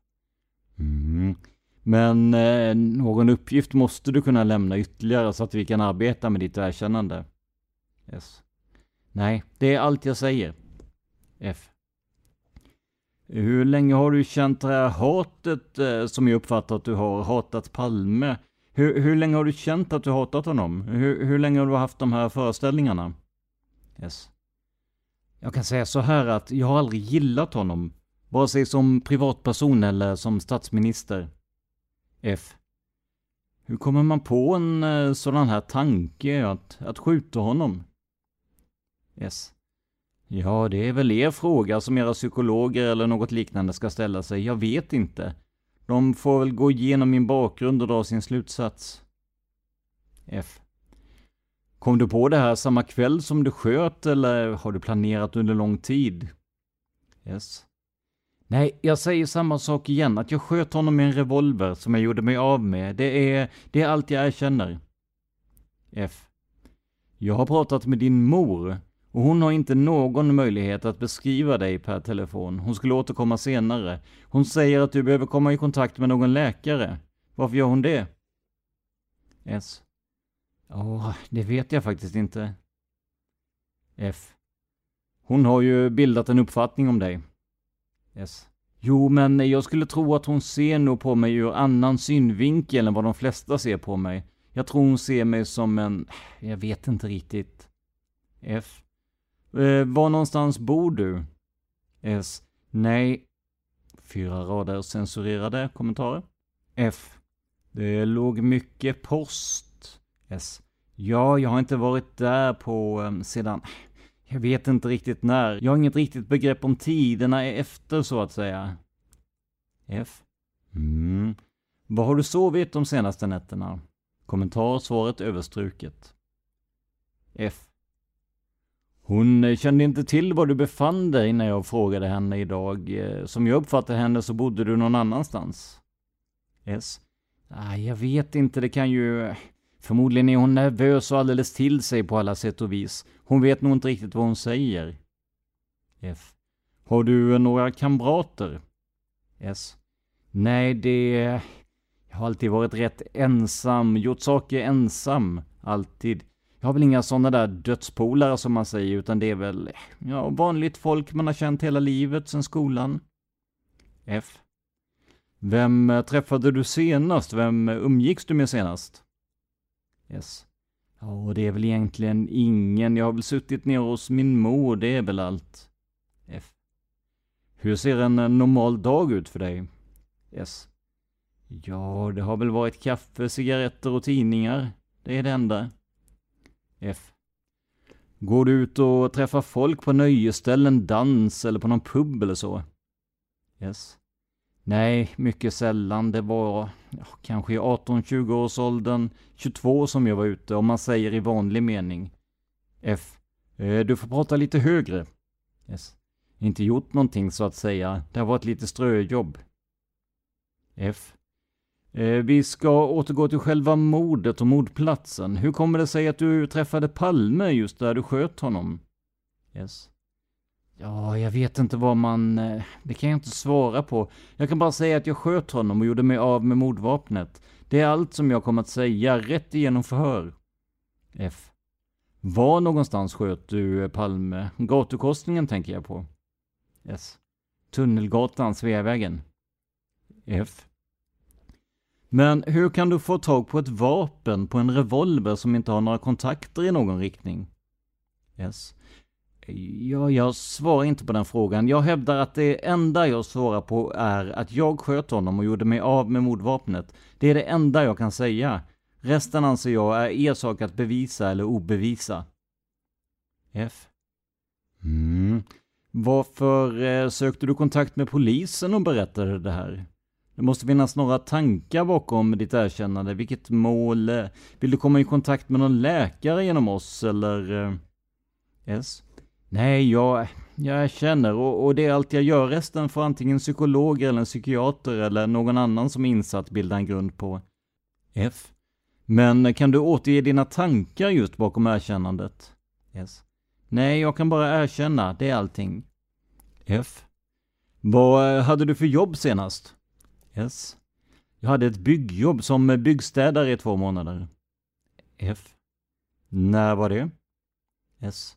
Mm. Men eh, någon uppgift måste du kunna lämna ytterligare så att vi kan arbeta med ditt erkännande. S. Nej, det är allt jag säger. F. Hur länge har du känt det här hatet eh, som jag uppfattar att du har hatat Palme? Hur, hur länge har du känt att du hatat honom? Hur, hur länge har du haft de här föreställningarna? Yes. Jag kan säga så här att jag har aldrig gillat honom. Vare sig som privatperson eller som statsminister. F. Hur kommer man på en eh, sådan här tanke att, att skjuta honom? S. Ja, det är väl er fråga som era psykologer eller något liknande ska ställa sig. Jag vet inte. De får väl gå igenom min bakgrund och dra sin slutsats. F. Kom du på det här samma kväll som du sköt eller har du planerat under lång tid? S. Nej, jag säger samma sak igen, att jag sköt honom med en revolver som jag gjorde mig av med. Det är, det är allt jag erkänner. F. Jag har pratat med din mor och hon har inte någon möjlighet att beskriva dig per telefon. Hon skulle återkomma senare. Hon säger att du behöver komma i kontakt med någon läkare. Varför gör hon det? S. Ja, oh, det vet jag faktiskt inte. F. Hon har ju bildat en uppfattning om dig. S. Jo, men jag skulle tro att hon ser nog på mig ur annan synvinkel än vad de flesta ser på mig. Jag tror hon ser mig som en... Jag vet inte riktigt. F. Eh, var någonstans bor du? S. Nej. Fyra rader censurerade kommentarer. F. Det låg mycket post. S. Ja, jag har inte varit där på eh, sedan... Jag vet inte riktigt när. Jag har inget riktigt begrepp om tiderna efter så att säga. F. Mm. Vad har du sovit de senaste nätterna? Kommentar svaret överstruket. F. Hon eh, kände inte till var du befann dig när jag frågade henne idag. Eh, som jag uppfattade henne så bodde du någon annanstans. S. Ah, jag vet inte, det kan ju... Förmodligen är hon nervös och alldeles till sig på alla sätt och vis. Hon vet nog inte riktigt vad hon säger. F. Har du eh, några kamrater? S. Nej, det... Jag har alltid varit rätt ensam, gjort saker ensam. Alltid. Jag har väl inga sådana där dödspolare som man säger, utan det är väl, ja, vanligt folk man har känt hela livet sedan skolan. F. Vem eh, träffade du senast? Vem eh, umgicks du med senast? S. Ja, det är väl egentligen ingen. Jag har väl suttit ner hos min mor, det är väl allt. F. Hur ser en eh, normal dag ut för dig? S. Ja, det har väl varit kaffe, cigaretter och tidningar. Det är det enda. F. Går du ut och träffar folk på nöjesställen, dans eller på någon pub eller så? S. Nej, mycket sällan. Det var ja, kanske i 18-20 års åldern, 22 som jag var ute, om man säger i vanlig mening. F. Eh, du får prata lite högre. S. Inte gjort någonting så att säga. Det har varit lite ströjobb. F. Eh, vi ska återgå till själva mordet och mordplatsen. Hur kommer det sig att du träffade Palme just där du sköt honom? Yes. Ja, jag vet inte vad man... Eh, det kan jag inte svara på. Jag kan bara säga att jag sköt honom och gjorde mig av med mordvapnet. Det är allt som jag kommer att säga, rätt igenom förhör. F. Var någonstans sköt du eh, Palme? Gatukorsningen tänker jag på. S. Tunnelgatan, Sveavägen. F. Men hur kan du få tag på ett vapen på en revolver som inte har några kontakter i någon riktning? S. Ja, jag svarar inte på den frågan. Jag hävdar att det enda jag svarar på är att jag sköt honom och gjorde mig av med mordvapnet. Det är det enda jag kan säga. Resten anser jag är er sak att bevisa eller obevisa. F. Mm. Varför eh, sökte du kontakt med polisen och berättade det här? Det måste finnas några tankar bakom ditt erkännande. Vilket mål? Eh, vill du komma i kontakt med någon läkare genom oss eller? Eh, S. Yes. Nej, jag, jag erkänner. och, och det är allt jag gör. Resten får antingen psykologer eller en psykiater eller någon annan som är insatt bilda en grund på. F. Men kan du återge dina tankar just bakom erkännandet? Yes. Nej, jag kan bara erkänna, det är allting. F. Vad eh, hade du för jobb senast? Yes. Jag hade ett byggjobb som byggstädare i två månader. F. När var det? S.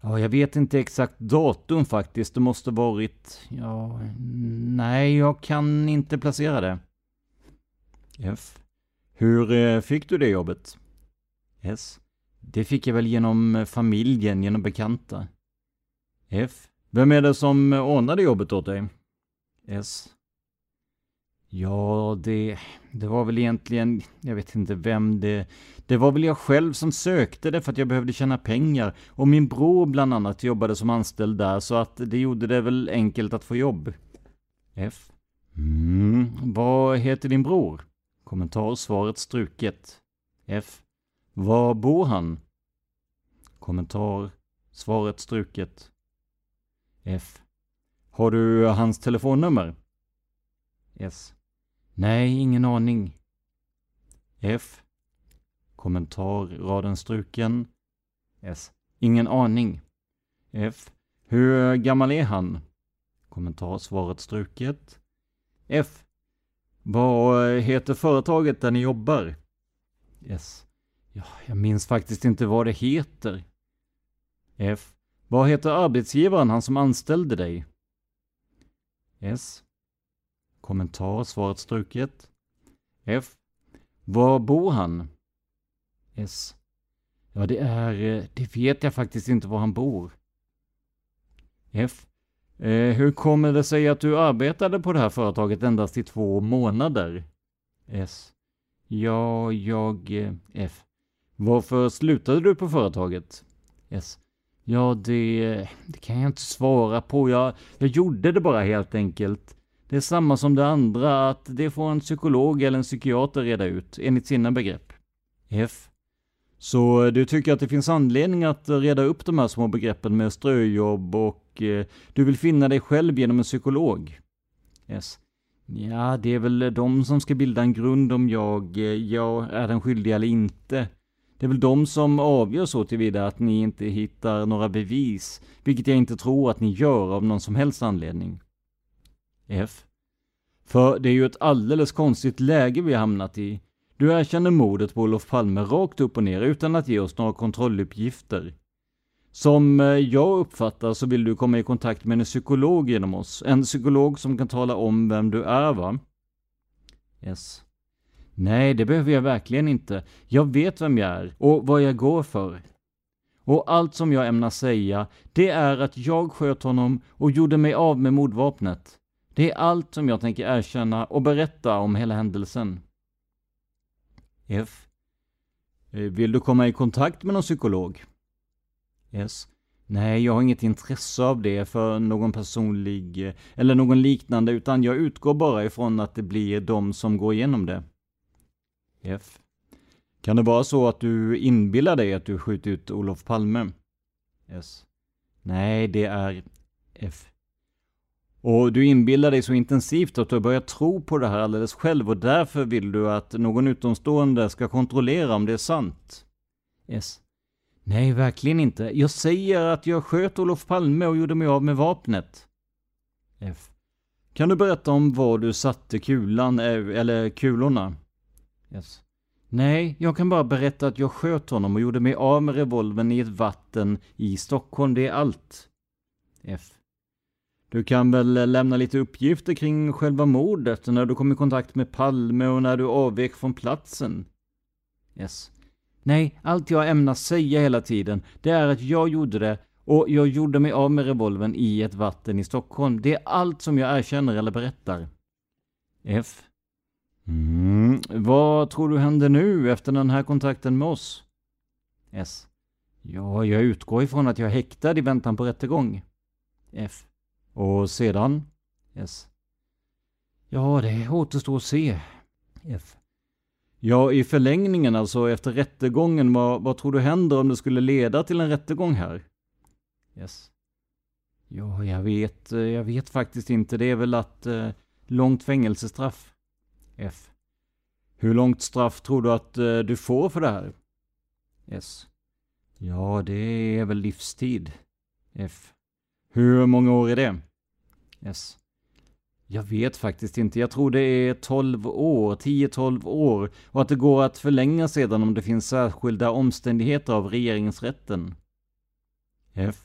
Ja, jag vet inte exakt datum faktiskt. Det måste varit... Ja... Nej, jag kan inte placera det. F. Hur eh, fick du det jobbet? S. Det fick jag väl genom familjen, genom bekanta. F. Vem är det som ordnade jobbet åt dig? S. Ja, det, det var väl egentligen, jag vet inte vem det... Det var väl jag själv som sökte det för att jag behövde tjäna pengar. Och min bror bland annat jobbade som anställd där, så att det gjorde det väl enkelt att få jobb. F. Mm, vad heter din bror? Kommentar svaret struket. F. Var bor han? Kommentar svaret struket. F. Har du hans telefonnummer? S. Nej, ingen aning. F. Kommentar, raden struken. S. Ingen aning. F. Hur gammal är han? Kommentar, svaret struket. F. Vad eh, heter företaget där ni jobbar? S. Ja, jag minns faktiskt inte vad det heter. F. Vad heter arbetsgivaren, han som anställde dig? S. Kommentar, svaret struket. F. Var bor han? S. Ja, det är... Eh, det vet jag faktiskt inte var han bor. F. Eh, hur kommer det sig att du arbetade på det här företaget endast i två månader? S. Ja, jag... Eh, F. Varför slutade du på företaget? S. Ja, det, eh, det kan jag inte svara på. Jag, jag gjorde det bara helt enkelt. Det är samma som det andra, att det får en psykolog eller en psykiater reda ut, enligt sina begrepp. F. Så eh, du tycker att det finns anledning att reda upp de här små begreppen med ströjobb och eh, du vill finna dig själv genom en psykolog? S. Ja, det är väl de som ska bilda en grund om jag, eh, jag är den skyldig eller inte. Det är väl de som avgör så tillvida att ni inte hittar några bevis, vilket jag inte tror att ni gör av någon som helst anledning. F. För det är ju ett alldeles konstigt läge vi hamnat i. Du erkänner mordet på Olof Palme rakt upp och ner utan att ge oss några kontrolluppgifter. Som eh, jag uppfattar så vill du komma i kontakt med en psykolog genom oss. En psykolog som kan tala om vem du är va? S. Nej, det behöver jag verkligen inte. Jag vet vem jag är och vad jag går för. Och allt som jag ämnar säga, det är att jag sköt honom och gjorde mig av med mordvapnet. Det är allt som jag tänker erkänna och berätta om hela händelsen. F. Eh, vill du komma i kontakt med någon psykolog? S. Nej, jag har inget intresse av det för någon personlig eh, eller någon liknande, utan jag utgår bara ifrån att det blir de som går igenom det. F. Kan det vara så att du inbillar dig att du skjutit ut Olof Palme? S. Nej, det är F. Och du inbillar dig så intensivt att du har börjat tro på det här alldeles själv och därför vill du att någon utomstående ska kontrollera om det är sant? S. Nej, verkligen inte. Jag säger att jag sköt Olof Palme och gjorde mig av med vapnet. F. Kan du berätta om var du satte kulan, eh, eller kulorna? S. Nej, jag kan bara berätta att jag sköt honom och gjorde mig av med revolvern i ett vatten i Stockholm, det är allt. F. Du kan väl eh, lämna lite uppgifter kring själva mordet, när du kom i kontakt med Palme och när du avvek från platsen? S. Nej, allt jag ämnar säga hela tiden, det är att jag gjorde det och jag gjorde mig av med revolvern i ett vatten i Stockholm. Det är allt som jag erkänner eller berättar. F. Mm, vad tror du händer nu efter den här kontakten med oss? S. Ja, jag utgår ifrån att jag är häktad i väntan på rättegång. F. Och sedan? S. Ja, det återstår att se. F. Ja, i förlängningen alltså efter rättegången, vad, vad tror du händer om det skulle leda till en rättegång här? Yes. Ja, jag vet, jag vet faktiskt inte. Det är väl att eh, långt fängelsestraff. F. Hur långt straff tror du att eh, du får för det här? S. Ja, det är väl livstid. F. Hur många år är det? S. Jag vet faktiskt inte. Jag tror det är 12 år, 10-12 år och att det går att förlänga sedan om det finns särskilda omständigheter av regeringsrätten. F.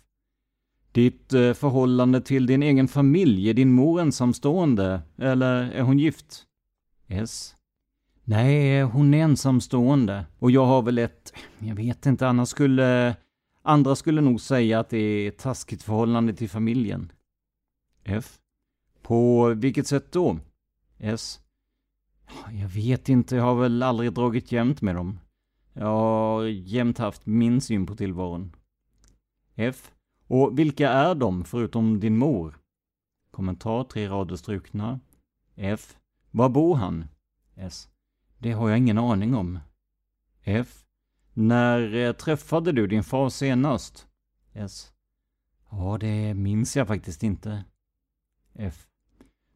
Ditt eh, förhållande till din egen familj, är din mor ensamstående? Eller är hon gift? S. Nej, hon är ensamstående. Och jag har väl ett, jag vet inte, annars skulle, andra skulle nog säga att det är ett taskigt förhållande till familjen. F. På vilket sätt då? S. Jag vet inte, jag har väl aldrig dragit jämnt med dem. Jag har jämt haft min syn på tillvaron. F. Och vilka är de, förutom din mor? Kommentar, tre rader strukna. F. Var bor han? S. Det har jag ingen aning om. F. När eh, träffade du din far senast? S. Ja, det minns jag faktiskt inte. F.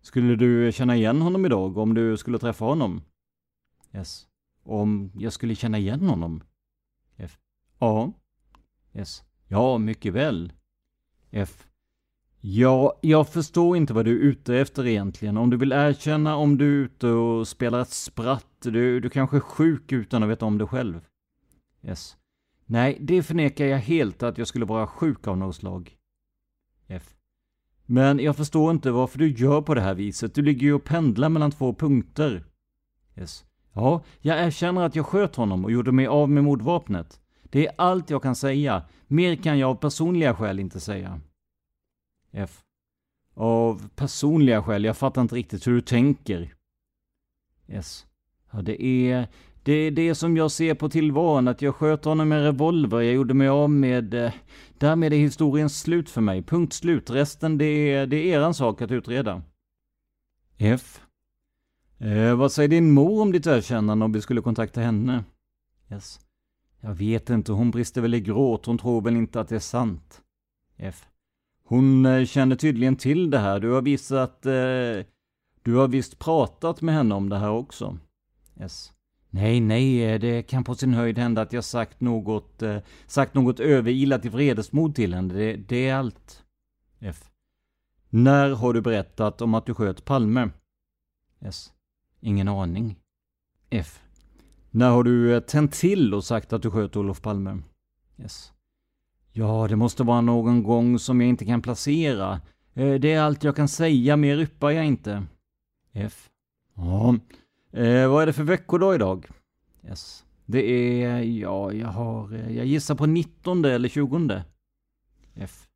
Skulle du känna igen honom idag om du skulle träffa honom? S. Om jag skulle känna igen honom? F. Ja. S. Ja, mycket väl. F. Ja, jag förstår inte vad du är ute efter egentligen. Om du vill erkänna om du är ute och spelar ett spratt, du, du kanske är sjuk utan att veta om det själv. S. Nej, det förnekar jag helt att jag skulle vara sjuk av något slag. F. Men jag förstår inte varför du gör på det här viset. Du ligger ju och pendlar mellan två punkter. S. Ja, jag erkänner att jag sköt honom och gjorde mig av med mordvapnet. Det är allt jag kan säga. Mer kan jag av personliga skäl inte säga. F. Av personliga skäl? Jag fattar inte riktigt hur du tänker. S. Ja, det är... Det är det som jag ser på tillvaron, att jag sköt honom med revolver, jag gjorde mig av med... Eh, därmed är historien slut för mig. Punkt slut. Resten, det är, det är eran sak att utreda. F. Eh, vad säger din mor om ditt erkännande om vi skulle kontakta henne? S. Jag vet inte, hon brister väl i gråt, hon tror väl inte att det är sant. F. Hon eh, känner tydligen till det här, du har visat... Eh, du har visst pratat med henne om det här också. S. Nej, nej, eh, det kan på sin höjd hända att jag sagt något, eh, sagt något överilat i vredesmod till henne. Det, det är allt. F. När har du berättat om att du sköt Palme? S. Ingen aning. F. När har du eh, tänt till och sagt att du sköt Olof Palme? S. Ja, det måste vara någon gång som jag inte kan placera. Eh, det är allt jag kan säga, mer yppar jag inte. F. Ja, Eh, vad är det för veckodag idag? Yes. Det är, ja, jag har, jag gissar på 19 eller 20. F.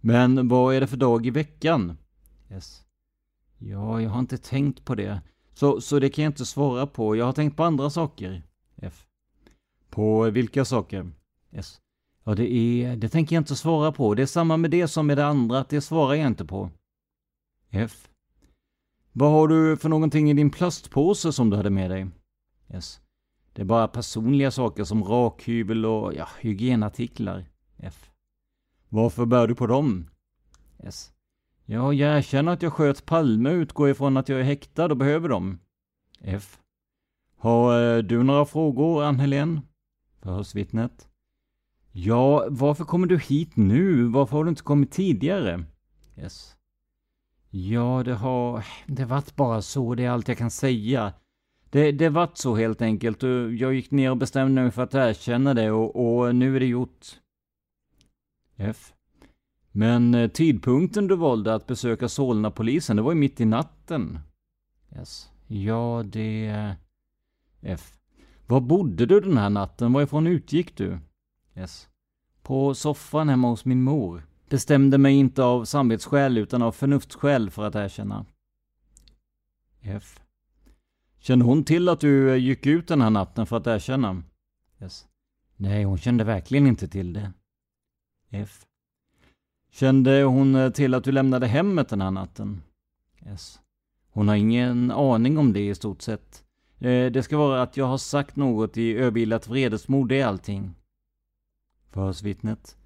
Men vad är det för dag i veckan? Yes. Ja, jag har inte tänkt på det. Så, så det kan jag inte svara på. Jag har tänkt på andra saker. F. På vilka saker? S. Ja, det är, det tänker jag inte svara på. Det är samma med det som med det andra, att det svarar jag inte på. F. Vad har du för någonting i din plastpåse som du hade med dig? Yes. Det är bara personliga saker som rakhyvel och ja, hygienartiklar. F. Varför bär du på dem? S. Ja, jag erkänner att jag sköt Palme utgår ifrån att jag är häktad och behöver dem. F. Har eh, du några frågor, Ann-Helén? Förhörsvittnet. Ja, varför kommer du hit nu? Varför har du inte kommit tidigare? Yes. Ja, det har... Det varit bara så, det är allt jag kan säga. Det, det vart så helt enkelt jag gick ner och bestämde mig för att erkänna det och, och nu är det gjort. F. Men eh, tidpunkten du valde att besöka Solna-polisen, det var ju mitt i natten. Yes. Ja, det... Eh, F. Var bodde du den här natten? Varifrån utgick du? Yes. På soffan hemma hos min mor. Bestämde mig inte av samvetsskäl utan av förnuftsskäl för att erkänna. F. Kände hon till att du eh, gick ut den här natten för att erkänna? S. Nej, hon kände verkligen inte till det. F. Kände hon eh, till att du lämnade hemmet den här natten? S. Hon har ingen aning om det i stort sett. Eh, det ska vara att jag har sagt något i öbilat vredesmod, det är allting. Förhörsvittnet.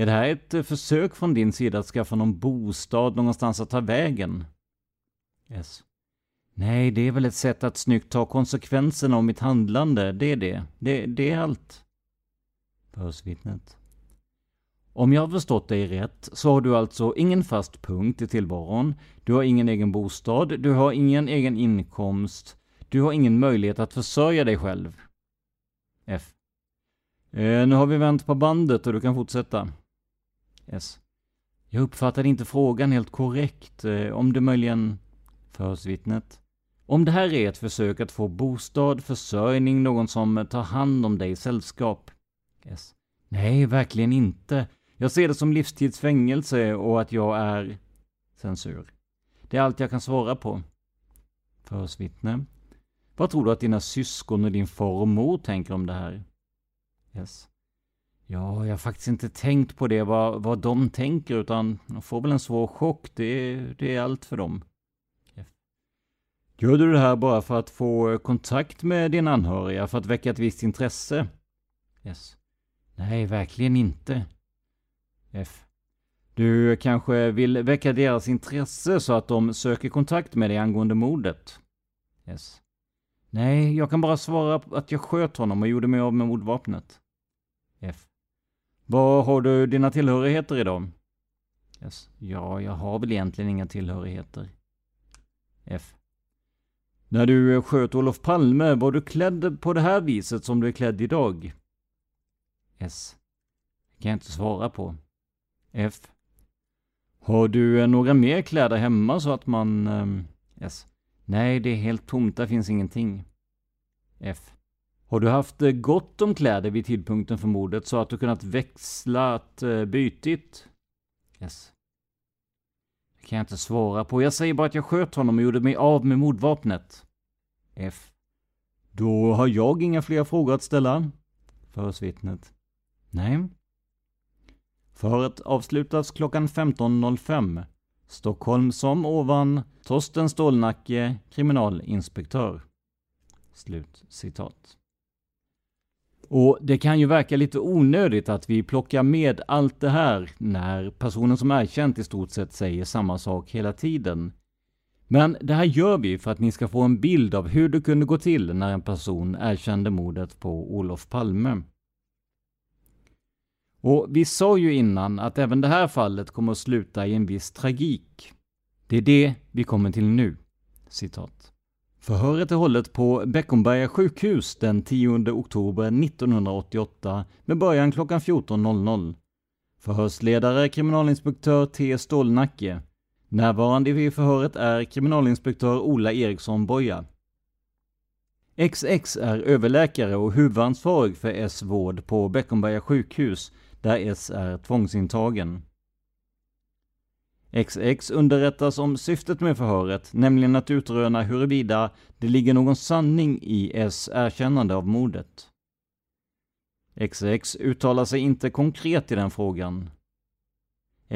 Är det här ett eh, försök från din sida att skaffa någon bostad någonstans att ta vägen? S. Nej, det är väl ett sätt att snyggt ta konsekvenserna av mitt handlande, det är det. Det, det är allt. Förhörsvittnet. Om jag har förstått dig rätt så har du alltså ingen fast punkt i tillvaron, du har ingen egen bostad, du har ingen egen inkomst, du har ingen möjlighet att försörja dig själv. F. Eh, nu har vi vänt på bandet och du kan fortsätta. S. Jag uppfattade inte frågan helt korrekt. Eh, om du möjligen... Förhörsvittnet. Om det här är ett försök att få bostad, försörjning, någon som tar hand om dig i sällskap. S. Nej, verkligen inte. Jag ser det som livstidsfängelse och att jag är... Censur. Det är allt jag kan svara på. Förhörsvittne. Vad tror du att dina syskon och din far och mor tänker om det här? Yes. Ja, jag har faktiskt inte tänkt på det, vad, vad de tänker, utan de får väl en svår chock. Det, det är allt för dem. Gör du det här bara för att få eh, kontakt med dina anhöriga, för att väcka ett visst intresse? Yes. Nej, verkligen inte. F. Du kanske vill väcka deras intresse så att de söker kontakt med dig angående mordet? Yes. Nej, jag kan bara svara att jag sköt honom och gjorde mig av med mordvapnet. F. Var har du dina tillhörigheter idag? Yes. Ja, jag har väl egentligen inga tillhörigheter. F. När du sköt Olof Palme, var du klädd på det här viset som du är klädd idag? S. Det kan jag inte svara på. F. Har du några mer kläder hemma så att man... Um, S. Nej, det är helt tomt, där finns ingenting. F. Har du haft eh, gott om kläder vid tidpunkten för mordet så att du kunnat växla att eh, bytit? Yes. Det kan jag inte svara på. Jag säger bara att jag sköt honom och gjorde mig av med mordvapnet. F. Då har jag inga fler frågor att ställa. Förhörsvittnet. Nej. Förhöret avslutas klockan 15.05. Stockholm som ovan. Torsten Stålnacke, kriminalinspektör. Slut citat. Och det kan ju verka lite onödigt att vi plockar med allt det här när personen som erkänt i stort sett säger samma sak hela tiden. Men det här gör vi för att ni ska få en bild av hur det kunde gå till när en person erkände mordet på Olof Palme. Och vi sa ju innan att även det här fallet kommer att sluta i en viss tragik. Det är det vi kommer till nu. Citat. Förhöret är hållet på Beckomberga sjukhus den 10 oktober 1988 med början klockan 14.00. Förhörsledare kriminalinspektör T. Stålnacke. Närvarande vid förhöret är kriminalinspektör Ola Eriksson Boja. XX är överläkare och huvudansvarig för S vård på Beckomberga sjukhus, där S är tvångsintagen. XX underrättas om syftet med förhöret, nämligen att utröna huruvida det ligger någon sanning i S erkännande av mordet. XX uttalar sig inte konkret i den frågan.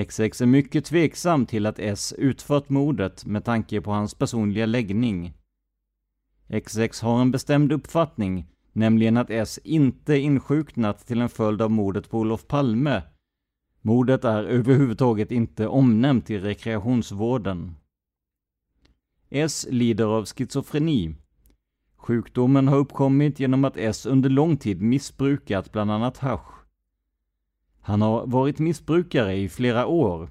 XX är mycket tveksam till att S utfört mordet med tanke på hans personliga läggning. XX har en bestämd uppfattning, nämligen att S inte insjuknat till en följd av mordet på Olof Palme. Mordet är överhuvudtaget inte omnämnt i rekreationsvården. S lider av schizofreni. Sjukdomen har uppkommit genom att S under lång tid missbrukat bland annat hasch. Han har varit missbrukare i flera år.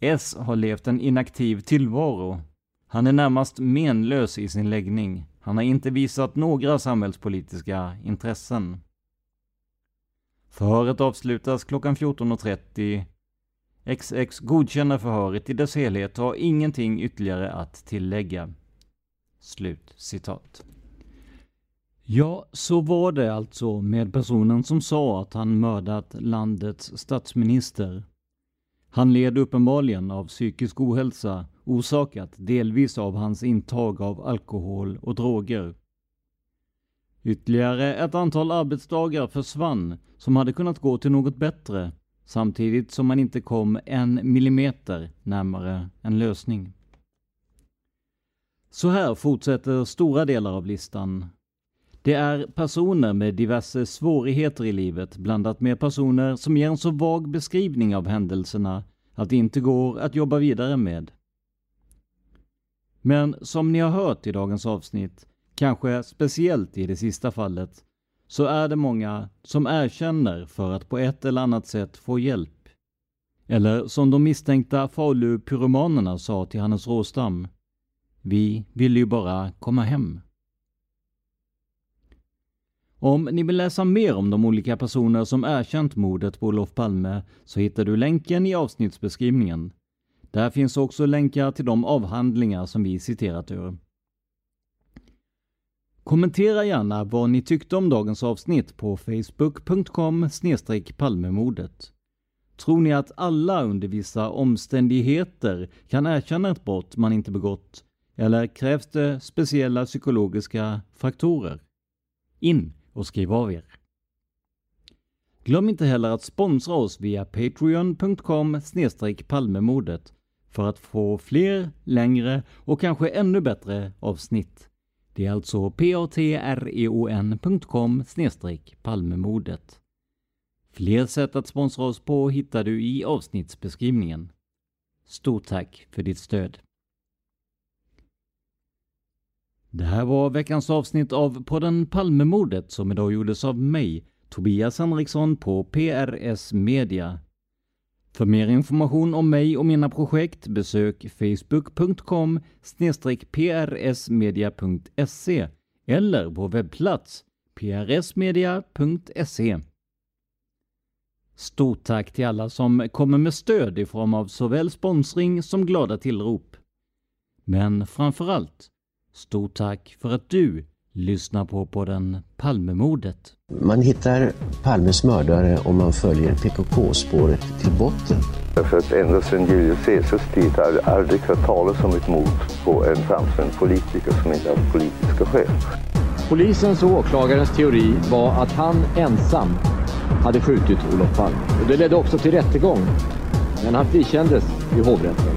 S har levt en inaktiv tillvaro. Han är närmast menlös i sin läggning. Han har inte visat några samhällspolitiska intressen. Förhöret avslutas klockan 14.30. XX godkänner förhöret i dess helhet och har ingenting ytterligare att tillägga. Slut citat. Ja, så var det alltså med personen som sa att han mördat landets statsminister. Han led uppenbarligen av psykisk ohälsa orsakat delvis av hans intag av alkohol och droger. Ytterligare ett antal arbetsdagar försvann som hade kunnat gå till något bättre samtidigt som man inte kom en millimeter närmare en lösning. Så här fortsätter stora delar av listan det är personer med diverse svårigheter i livet blandat med personer som ger en så vag beskrivning av händelserna att det inte går att jobba vidare med. Men som ni har hört i dagens avsnitt, kanske speciellt i det sista fallet, så är det många som erkänner för att på ett eller annat sätt få hjälp. Eller som de misstänkta Falu-pyromanerna sa till Hannes Råstam. Vi ville ju bara komma hem. Om ni vill läsa mer om de olika personer som erkänt mordet på Olof Palme så hittar du länken i avsnittsbeskrivningen. Där finns också länkar till de avhandlingar som vi citerat ur. Kommentera gärna vad ni tyckte om dagens avsnitt på facebook.com palmemordet. Tror ni att alla under vissa omständigheter kan erkänna ett brott man inte begått? Eller krävs det speciella psykologiska faktorer? In och skriv av er. Glöm inte heller att sponsra oss via patreon.com palmemordet för att få fler, längre och kanske ännu bättre avsnitt. Det är alltså patreon.com palmemordet. Fler sätt att sponsra oss på hittar du i avsnittsbeskrivningen. Stort tack för ditt stöd! Det här var veckans avsnitt av podden Palmemordet som idag gjordes av mig, Tobias Henriksson på PRS Media. För mer information om mig och mina projekt besök facebook.com prsmedia.se eller vår webbplats prsmedia.se. Stort tack till alla som kommer med stöd i form av såväl sponsring som glada tillrop. Men framförallt Stort tack för att du lyssnar på podden Palmemordet. Man hittar Palmes mördare om man följer PKK-spåret till botten. Därför att ända sedan Julius Caesars tid har det aldrig hört talas om ett mord på en framstående politiker som inte haft politiska skäl. Polisens och åklagarens teori var att han ensam hade skjutit Olof Palme. Och det ledde också till rättegång. Men han frikändes i hovrätten.